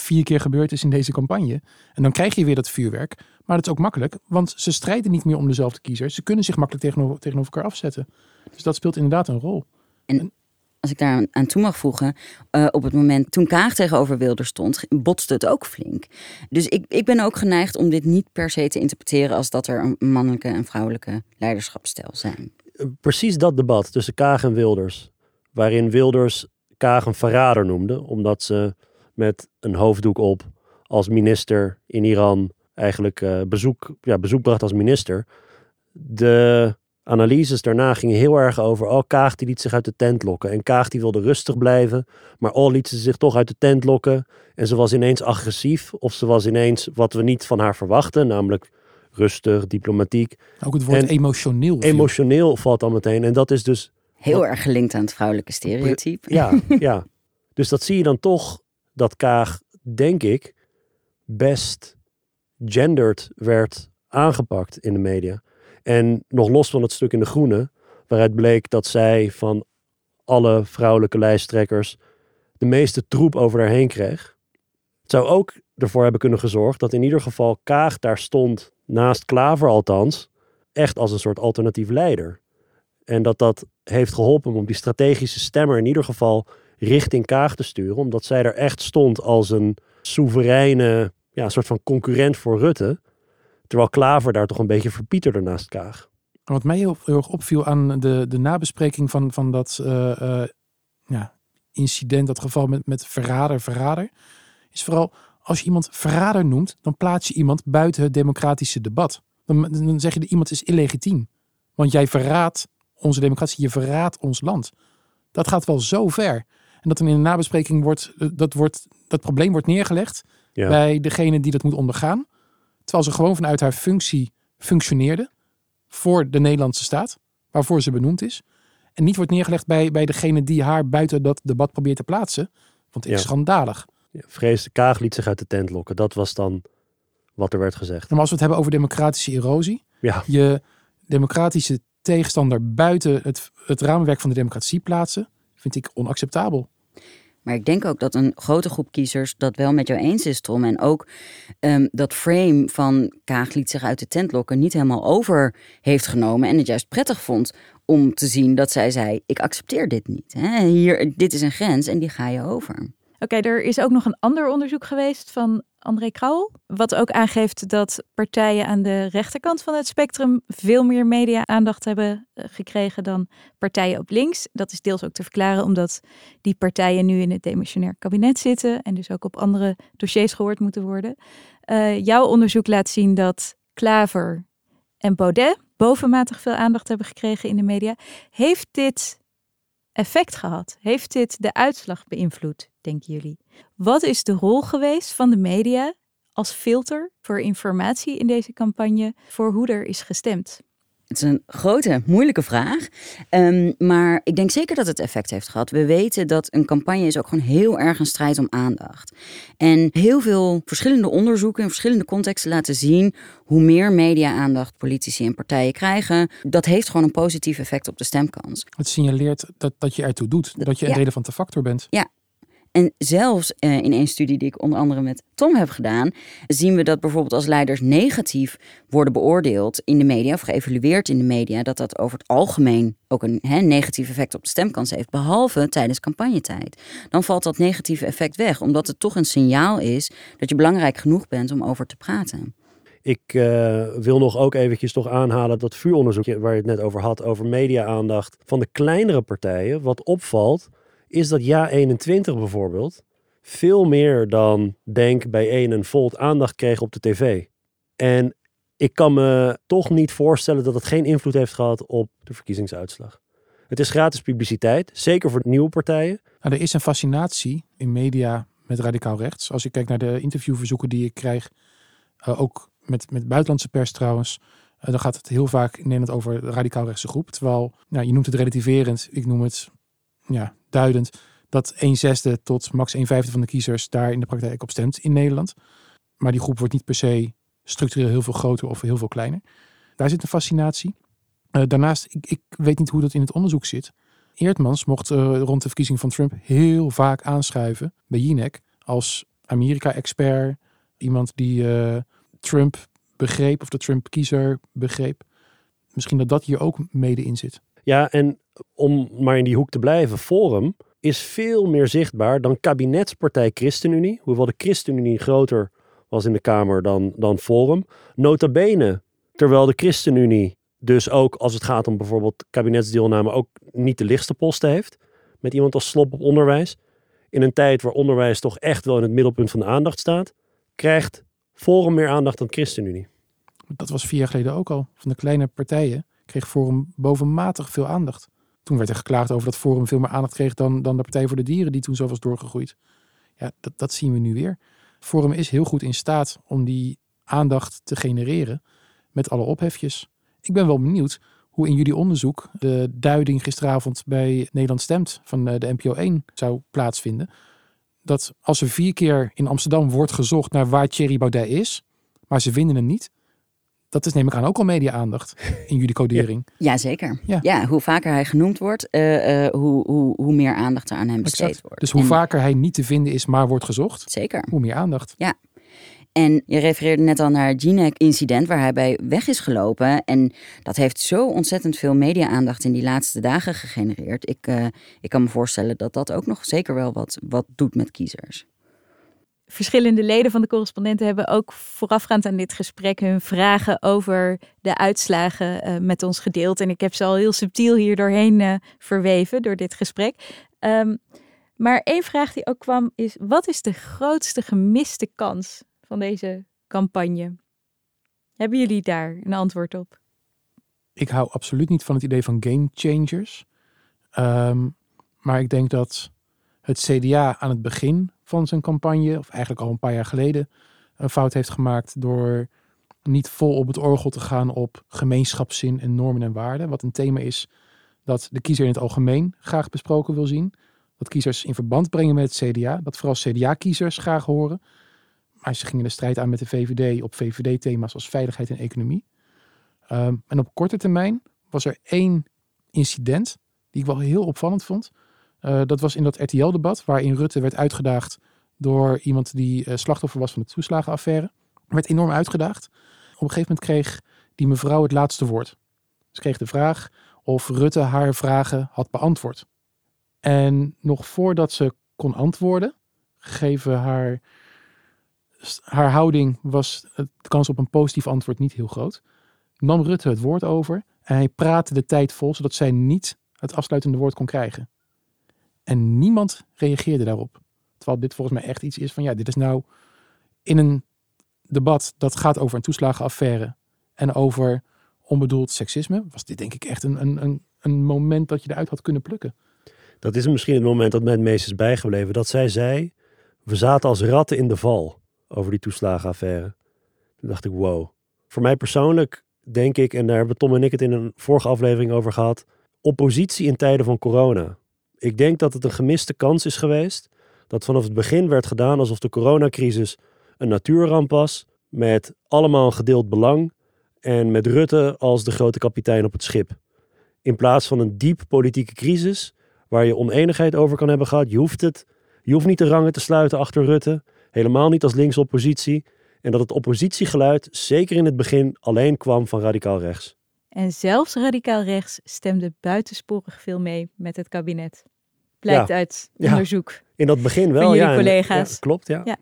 vier keer gebeurd is in deze campagne. En dan krijg je weer dat vuurwerk. Maar dat is ook makkelijk, want ze strijden niet meer om dezelfde kiezers. Ze kunnen zich makkelijk tegenover, tegenover elkaar afzetten. Dus dat speelt inderdaad een rol. En als ik daar aan toe mag voegen, uh, op het moment toen Kaag tegenover Wilders stond, botste het ook flink. Dus ik, ik ben ook geneigd om dit niet per se te interpreteren als dat er een mannelijke en vrouwelijke leiderschapsstijl zijn. Precies dat debat tussen Kaag en Wilders, waarin Wilders Kaag een verrader noemde, omdat ze met een hoofddoek op als minister in Iran eigenlijk uh, bezoek, ja, bezoek bracht als minister. De analyses daarna gingen heel erg over, oh Kaag die liet zich uit de tent lokken. En Kaag die wilde rustig blijven, maar al liet ze zich toch uit de tent lokken. En ze was ineens agressief of ze was ineens wat we niet van haar verwachten, namelijk rustig, diplomatiek. Ook het woord emotioneel. Emotioneel valt dan meteen. En dat is dus... Heel erg gelinkt aan het vrouwelijke stereotype. Ja, ja. Dus dat zie je dan toch, dat Kaag, denk ik, best gendered werd aangepakt in de media. En nog los van het stuk in de Groene, waaruit bleek dat zij van alle vrouwelijke lijsttrekkers de meeste troep over haar heen kreeg. Het zou ook ervoor hebben kunnen gezorgd dat in ieder geval Kaag daar stond, naast Klaver althans, echt als een soort alternatief leider. En dat dat heeft geholpen om die strategische stemmer in ieder geval richting Kaag te sturen, omdat zij er echt stond als een soevereine, ja, soort van concurrent voor Rutte. Terwijl Klaver daar toch een beetje verpieterde naast Kaag. Wat mij heel, erg opviel aan de, de nabespreking van, van dat uh, ja, incident, dat geval met, met verrader, verrader, is vooral als je iemand verrader noemt, dan plaats je iemand buiten het democratische debat. Dan, dan zeg je dat iemand is illegitiem. Want jij verraadt onze democratie, je verraadt ons land. Dat gaat wel zo ver. En dat dan in de nabespreking wordt, eh, dat, wordt, dat probleem wordt neergelegd bij degene die dat moet ondergaan. Terwijl ze gewoon vanuit haar functie functioneerde voor de Nederlandse staat, waarvoor ze benoemd is. En niet wordt neergelegd bij, bij degene die haar buiten dat debat probeert te plaatsen. Want ik ja. schandalig. Ja, vrees de Kaag liet zich uit de tent lokken. Dat was dan wat er werd gezegd. Maar als we het hebben over democratische erosie. Ja. Je democratische tegenstander buiten het, het raamwerk van de democratie plaatsen, vind ik onacceptabel. Maar ik denk ook dat een grote groep kiezers dat wel met jou eens is, Tom. En ook um, dat frame van Kaag liet zich uit de tent lokken niet helemaal over heeft genomen. En het juist prettig vond om te zien dat zij zei: Ik accepteer dit niet. Hè? Hier, dit is een grens en die ga je over. Oké, er is ook nog een ander onderzoek geweest van André Krauwel. Wat ook aangeeft dat partijen aan de rechterkant van het spectrum veel meer media-aandacht hebben eh, gekregen dan partijen op links. Dat is deels ook te verklaren omdat die partijen nu in het demissionair kabinet zitten en dus ook op andere dossiers gehoord moeten worden. Uh, jouw onderzoek laat zien dat Klaver en Baudet bovenmatig veel aandacht hebben gekregen in de media. Heeft dit effect gehad? Heeft dit de uitslag beïnvloed, denken jullie? Wat is de rol geweest van de media als filter voor informatie in deze campagne voor hoe er is gestemd? Het is een grote, moeilijke vraag. Um, maar ik denk zeker dat het effect heeft gehad. We weten dat een campagne is ook gewoon heel erg een strijd om aandacht. En heel veel verschillende onderzoeken in verschillende contexten laten zien hoe meer media-aandacht politici en partijen krijgen. Dat heeft gewoon een positief effect op de stemkans. Het signaleert dat, dat je ertoe doet, dat je een ja. relevante factor bent. Ja, en zelfs uh, in een studie die ik onder andere met Tom heb gedaan, zien we dat bijvoorbeeld als leiders negatief worden beoordeeld in de media of geëvalueerd in de media, dat dat over het algemeen ook een negatief effect op de stemkans heeft, behalve tijdens campagnetijd. Dan valt dat negatieve effect weg, omdat het toch een signaal is dat je belangrijk genoeg bent om over te praten. Ik uh, wil nog ook eventjes toch aanhalen dat vuuronderzoek waar je het net over had, over media-aandacht van de kleinere partijen. Wat opvalt, is dat ja 21 bijvoorbeeld veel meer dan Denk bij 1 en Volt aandacht kreeg op de tv. En ik kan me toch niet voorstellen dat het geen invloed heeft gehad op de verkiezingsuitslag. Het is gratis publiciteit, zeker voor nieuwe partijen. Nou, er is een fascinatie in media met radicaal rechts. Als ik kijk naar de interviewverzoeken die ik krijg, uh, ook met, met buitenlandse pers trouwens, uh, dan gaat het heel vaak in Nederland over de radicaal rechtse groep. Terwijl, nou, je noemt het relativerend, ik noem het ja, duidend dat 1 zesde tot max 1 vijfde van de kiezers daar in de praktijk op stemt in Nederland. Maar die groep wordt niet per se structureel heel veel groter of heel veel kleiner. Daar zit een fascinatie. Uh, daarnaast, ik, ik, weet niet hoe dat in het onderzoek zit. Eertmans mocht uh, rond de verkiezing van Trump heel vaak aanschuiven bij Jinek als Amerika-expert. Iemand die uh, Trump begreep of de Trump-kiezer begreep. Misschien dat dat hier ook mede in zit. Ja, en om maar in die hoek te blijven, Forum is veel meer zichtbaar dan kabinetspartij ChristenUnie. Hoewel de ChristenUnie groter was in de Kamer dan, dan Forum. Nota bene, terwijl de ChristenUnie dus ook als het gaat om bijvoorbeeld kabinetsdeelname ook niet de lichtste posten heeft. Met iemand als Slop op onderwijs. In een tijd waar onderwijs toch echt wel in het middelpunt van de aandacht staat, krijgt Forum meer aandacht dan ChristenUnie. Dat was vier jaar geleden ook al. Van de kleine partijen kreeg Forum bovenmatig veel aandacht. Toen werd er geklaagd over dat Forum veel meer aandacht kreeg dan, dan de Partij voor de Dieren, die toen zo was doorgegroeid. Ja, dat, dat zien we nu weer. Forum is heel goed in staat om die aandacht te genereren met alle ophefjes. Ik ben wel benieuwd hoe in jullie onderzoek de duiding gisteravond bij Nederland Stemt van eh, de NPO 1 zou plaatsvinden. Dat als er vier keer in Amsterdam wordt gezocht naar waar Thierry Baudet is, maar ze vinden hem niet, dat is neem ik aan ook al media-aandacht in jullie codering. Ja, zeker. Ja. ja. hoe vaker hij genoemd wordt, uh, uh, hoe, hoe, hoe meer aandacht er aan hem besteed exact. wordt. Dus hoe en... vaker hij niet te vinden is, maar wordt gezocht, zeker. hoe meer aandacht. Ja. En je refereerde net al naar het Jinek-incident waar hij bij weg is gelopen. En dat heeft zo ontzettend veel media-aandacht in die laatste dagen gegenereerd. Ik, uh, ik kan me voorstellen dat dat ook nog zeker wel wat, wat doet met kiezers verschillende leden van de correspondenten hebben ook voorafgaand aan dit gesprek hun vragen over de uitslagen uh, met ons gedeeld. En ik heb ze al heel subtiel hier doorheen uh, verweven door dit gesprek. Um, maar één vraag die ook kwam is: wat is de grootste gemiste kans van deze campagne? Hebben jullie daar een antwoord op? Ik hou absoluut niet van het idee van game changers. Um, maar ik denk dat het CDA aan het begin van zijn campagne, of eigenlijk al een paar jaar geleden, een fout heeft gemaakt door niet vol op het orgel te gaan op gemeenschapszin en normen en waarden. Wat een thema is dat de kiezer in het algemeen graag besproken wil zien. Dat kiezers in verband brengen met het CDA. Dat vooral CDA-kiezers graag horen. Maar ze gingen de strijd aan met de VVD op VVD-thema's als veiligheid en economie. Um, en op korte termijn was er één incident die ik wel heel opvallend vond. Uh, dat was in dat RTL-debat, waarin Rutte werd uitgedaagd door iemand die uh, slachtoffer was van de toeslagenaffaire. Werd enorm uitgedaagd. Op een gegeven moment kreeg die mevrouw het laatste woord. Ze kreeg de vraag of Rutte haar vragen had beantwoord. En nog voordat ze kon antwoorden, gegeven haar, haar houding was de kans op een positief antwoord niet heel groot, nam Rutte het woord over en hij praatte de tijd vol zodat zij niet het afsluitende woord kon krijgen. En niemand reageerde daarop. Terwijl dit volgens mij echt iets is van ja, dit is nou in een debat dat gaat over een toeslagenaffaire en over onbedoeld seksisme, was dit denk ik echt een, een, een, moment dat je eruit had kunnen plukken. Dat is misschien het moment dat mij het meest is bijgebleven. Dat zij zei, we zaten als ratten in de val over die toeslagenaffaire. Toen dacht ik, wow. Voor mij persoonlijk denk ik, en daar hebben Tom en ik het in een vorige aflevering over gehad, oppositie in tijden van corona. Ik denk dat het een gemiste kans is geweest. Dat vanaf het begin werd gedaan alsof de coronacrisis een natuurramp was. Met allemaal een gedeeld belang. En met Rutte als de grote kapitein op het schip. In plaats van een diep politieke crisis. Waar je oneenigheid over kan hebben gehad. Je hoeft, het, je hoeft niet de rangen te sluiten achter Rutte. Helemaal niet als linkse oppositie. En dat het oppositiegeluid zeker in het begin alleen kwam van radicaal rechts. En zelfs radicaal rechts stemde buitensporig veel mee met het kabinet. Blijkt Ja. uit Ja. onderzoek. In dat begin wel, Van jullie ja. collega's. ja, klopt, ja. Ja.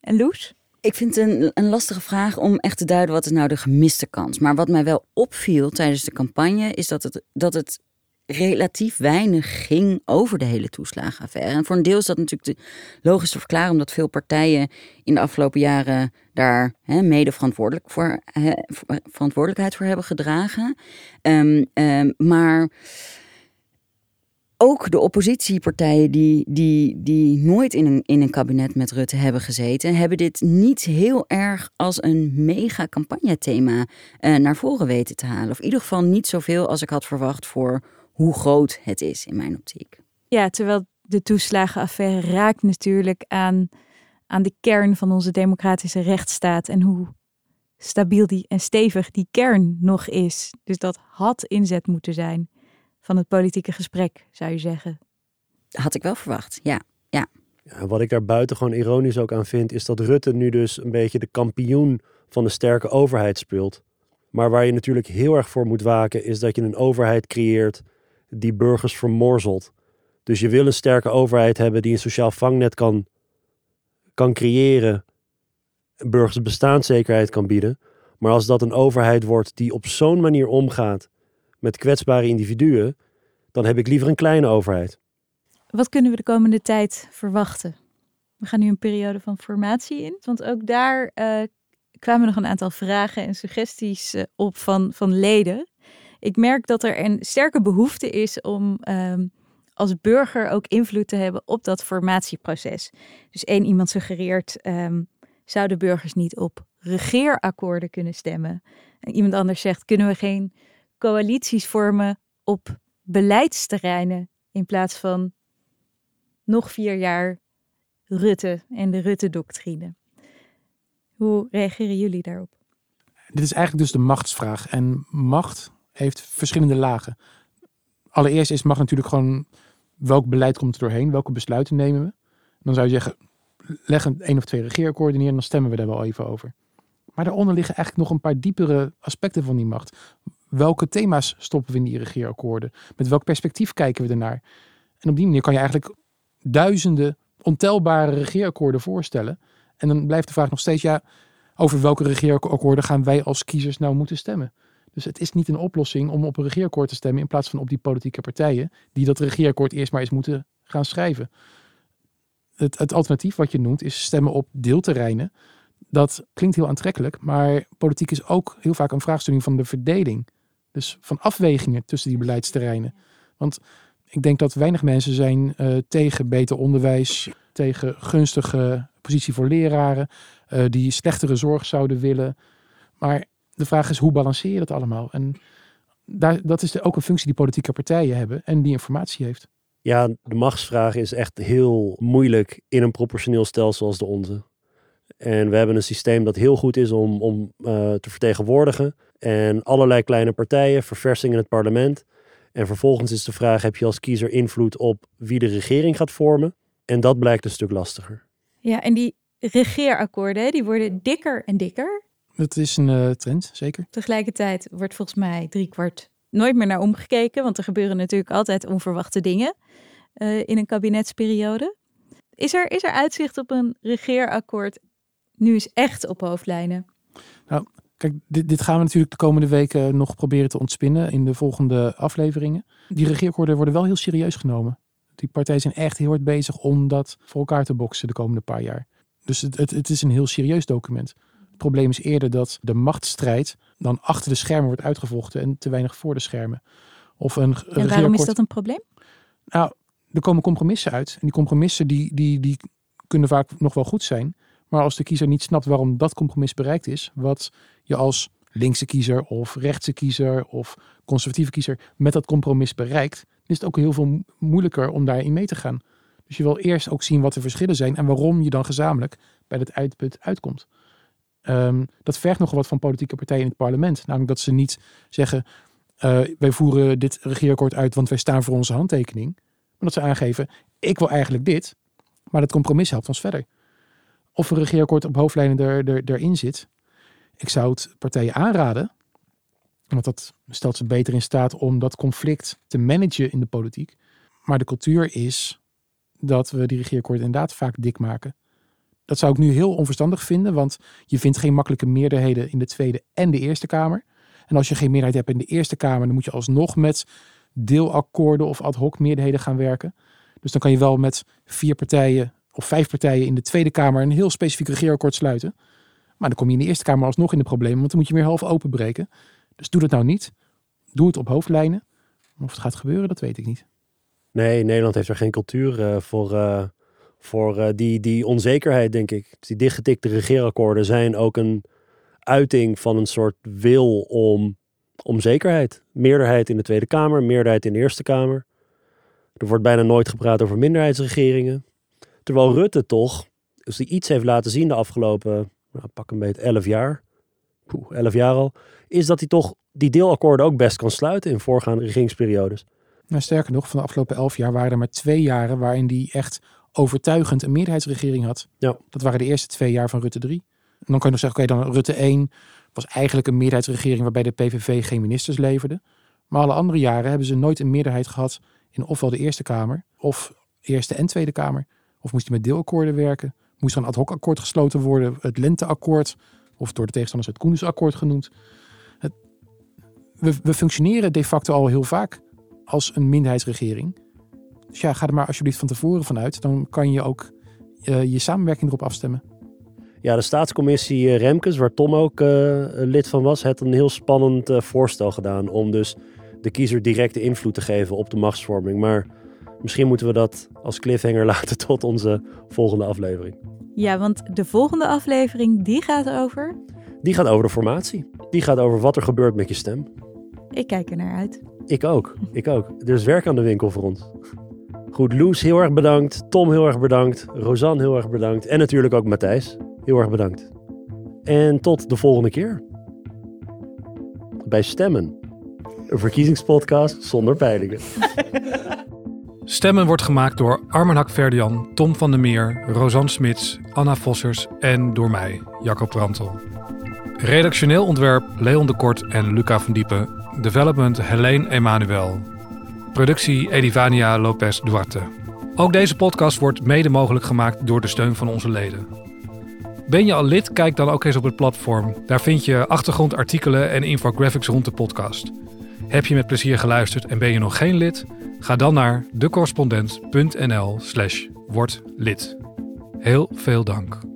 En Loes? Ik vind het een, een lastige vraag om echt te duiden wat is nou de gemiste kans. Maar wat mij wel opviel tijdens de campagne is dat het, dat het relatief weinig ging over de hele toeslagenaffaire. En voor een deel is dat natuurlijk de, logisch te verklaren, omdat veel partijen in de afgelopen jaren daar hè, mede verantwoordelijk voor, hè, verantwoordelijkheid voor hebben gedragen. Ehm, ehm, maar ook de oppositiepartijen die, die, die nooit in een, in een kabinet met Rutte hebben gezeten, hebben dit niet heel erg als een mega campagnethema eh, naar voren weten te halen. Of in ieder geval niet zoveel als ik had verwacht voor hoe groot het is in mijn optiek. Ja, terwijl de toeslagenaffaire raakt natuurlijk aan, aan de kern van onze democratische rechtsstaat en hoe stabiel die en stevig die kern nog is. Dus dat had inzet moeten zijn van het politieke gesprek, zou je zeggen. Had ik wel verwacht, ja. ja. Ja, wat ik daar buitengewoon ironisch ook aan vind, is dat Rutte nu dus een beetje de kampioen van de sterke overheid speelt. Maar waar je natuurlijk heel erg voor moet waken, is dat je een overheid creëert die burgers vermorzelt. Dus je wil een sterke overheid hebben die een sociaal vangnet kan, kan creëren, burgers bestaanszekerheid kan bieden. Maar als dat een overheid wordt die op zo'n manier omgaat met kwetsbare individuen, dan heb ik liever een kleine overheid. Wat kunnen we de komende tijd verwachten? We gaan nu een periode van formatie in, want ook daar eh, kwamen nog een aantal vragen en suggesties eh, op van, van leden. Ik merk dat er een sterke behoefte is om ehm, als burger ook invloed te hebben op dat formatieproces. Dus één iemand suggereert, ehm, zouden burgers niet op regeerakkoorden kunnen stemmen? En iemand anders zegt, kunnen we geen coalities vormen op beleidsterreinen in plaats van nog vier jaar Rutte en de Rutte-doctrine. Hoe reageren jullie daarop? Dit is eigenlijk dus de machtsvraag. En macht heeft verschillende lagen. Allereerst is macht natuurlijk gewoon welk beleid komt er doorheen, welke besluiten nemen we. Dan zou je zeggen, leg een één of twee regeerakkoorden neer en dan stemmen we daar wel even over. Maar daaronder liggen eigenlijk nog een paar diepere aspecten van die macht. Welke thema's stoppen we in die regeerakkoorden? Met welk perspectief kijken we ernaar? En op die manier kan je eigenlijk duizenden ontelbare regeerakkoorden voorstellen. En dan blijft de vraag nog steeds, ja, over welke regeerakkoorden gaan wij als kiezers nou moeten stemmen? Dus het is niet een oplossing om op een regeerakkoord te stemmen in plaats van op die politieke partijen die dat regeerakkoord eerst maar eens moeten gaan schrijven. Het, het alternatief wat je noemt is stemmen op deelterreinen. Dat klinkt heel aantrekkelijk, maar politiek is ook heel vaak een vraagstelling van de verdeling. Dus van afwegingen tussen die beleidsterreinen. Want ik denk dat weinig mensen zijn uh, tegen beter onderwijs, tegen gunstige positie voor leraren, uh, die slechtere zorg zouden willen. Maar de vraag is, hoe balanceer je dat allemaal? En daar, dat is ook een functie die politieke partijen hebben en die informatie heeft. Ja, de machtsvraag is echt heel moeilijk in een proportioneel stelsel als de onze. En we hebben een systeem dat heel goed is om, om uh, te vertegenwoordigen. En allerlei kleine partijen, verversing in het parlement. En vervolgens is de vraag, heb je als kiezer invloed op wie de regering gaat vormen? En dat blijkt een stuk lastiger. Ja, en die regeerakkoorden, die worden dikker en dikker. Dat is een uh, trend, zeker. Tegelijkertijd wordt volgens mij driekwart nooit meer naar omgekeken, want er gebeuren natuurlijk altijd onverwachte dingen uh, in een kabinetsperiode. Is er, is er uitzicht op een regeerakkoord nu eens echt op hoofdlijnen? Nou, kijk, dit, dit gaan we natuurlijk de komende weken nog proberen te ontspinnen in de volgende afleveringen. Die regeerakkoorden worden wel heel serieus genomen. Die partijen zijn echt heel hard bezig om dat voor elkaar te boksen de komende paar jaar. Dus het, het, het is een heel serieus document. Het probleem is eerder dat de machtsstrijd dan achter de schermen wordt uitgevochten en te weinig voor de schermen. Of een, en waarom is dat een probleem? Nou, er komen compromissen uit. En die compromissen die, die, die kunnen vaak nog wel goed zijn. Maar als de kiezer niet snapt waarom dat compromis bereikt is, wat je als linkse kiezer of rechtse kiezer of conservatieve kiezer met dat compromis bereikt, is het ook heel veel moeilijker om daarin mee te gaan. Dus je wil eerst ook zien wat de verschillen zijn en waarom je dan gezamenlijk bij dat uitput uitkomt. Um, dat vergt nogal wat van politieke partijen in het parlement. Namelijk dat ze niet zeggen, uh, wij voeren dit regeerakkoord uit, want wij staan voor onze handtekening. Maar dat ze aangeven, ik wil eigenlijk dit, maar dat compromis helpt ons verder. Of een regeerakkoord op hoofdlijnen er, erin zit. Ik zou het partijen aanraden, want dat stelt ze beter in staat om dat conflict te managen in de politiek. Maar de cultuur is dat we die regeerakkoord inderdaad vaak dik maken. Dat zou ik nu heel onverstandig vinden, want je vindt geen makkelijke meerderheden in de Tweede en de Eerste Kamer. En als je geen meerderheid hebt in de Eerste Kamer, dan moet je alsnog met deelakkoorden of ad hoc meerderheden gaan werken. Dus dan kan je wel met vier partijen of vijf partijen in de Tweede Kamer een heel specifiek regeerakkoord sluiten. Maar dan kom je in de Eerste Kamer alsnog in de problemen, want dan moet je meer half openbreken. Dus doe dat nou niet. Doe het op hoofdlijnen. Of het gaat gebeuren, dat weet ik niet. Nee, Nederland heeft er geen cultuur uh, voor, uh, voor uh, die, die onzekerheid, denk ik. Die dichtgetikte regeerakkoorden zijn ook een uiting van een soort wil om, om zekerheid. Meerderheid in de Tweede Kamer, meerderheid in de Eerste Kamer. Er wordt bijna nooit gepraat over minderheidsregeringen. Terwijl Rutte toch, dus die iets heeft laten zien de afgelopen, nou, pak een beetje elf jaar, poeh, elf jaar al, is dat hij toch die deelakkoorden ook best kan sluiten in voorgaande regeringsperiodes. Nou, sterker nog, van de afgelopen elf jaar waren er maar twee jaren waarin die echt overtuigend een meerderheidsregering had. Ja. Dat waren de eerste twee jaar van Rutte 3. En dan kan je nog zeggen, oké, dan Rutte 1 was eigenlijk een meerderheidsregering waarbij de PVV geen ministers leverde. Maar alle andere jaren hebben ze nooit een meerderheid gehad in ofwel de Eerste Kamer of Eerste en Tweede Kamer. Of moest hij met deelakkoorden werken? Moest er een ad hoc akkoord gesloten worden? Het Lenteakkoord, of door de tegenstanders het Koendersakkoord genoemd. Het, we, we functioneren de facto al heel vaak als een minderheidsregering. Dus ja, ga er maar alsjeblieft van tevoren vanuit. Dan kan je ook uh, je samenwerking erop afstemmen. Ja, de staatscommissie eh, Remkes, waar Tom ook uh, lid van was, heeft een heel spannend uh, voorstel gedaan om dus de kiezer directe invloed te geven op de machtsvorming. Maar misschien moeten we dat als cliffhanger laten tot onze volgende aflevering. Ja, want de volgende aflevering die gaat over. Die gaat over de formatie. Die gaat over wat er gebeurt met je stem. Ik kijk er naar uit. Ik ook. Ik ook. Er is werk aan de winkel voor ons. Goed, Loes, heel erg bedankt. Tom, heel erg bedankt. Rosanne, heel erg bedankt. En natuurlijk ook Matthijs. Heel erg bedankt. En tot de volgende keer. Bij Stemmen. Een verkiezingspodcast zonder peilingen. Stemmen wordt gemaakt door Armen Hakverdian, Tom van der Meer, Rosanne Smits, Anna Vossers en door mij, Jacob Brantel. Redactioneel ontwerp Leon de Kort en Luca van Diepen. Development Helene Emanuel. Productie Edivania Lopez Duarte. Ook deze podcast wordt mede mogelijk gemaakt door de steun van onze leden. Ben je al lid? Kijk dan ook eens op het platform. Daar vind je achtergrondartikelen en infographics rond de podcast. Heb je met plezier geluisterd en ben je nog geen lid? Ga dan naar decorrespondent.nl slash word lid. Heel veel dank.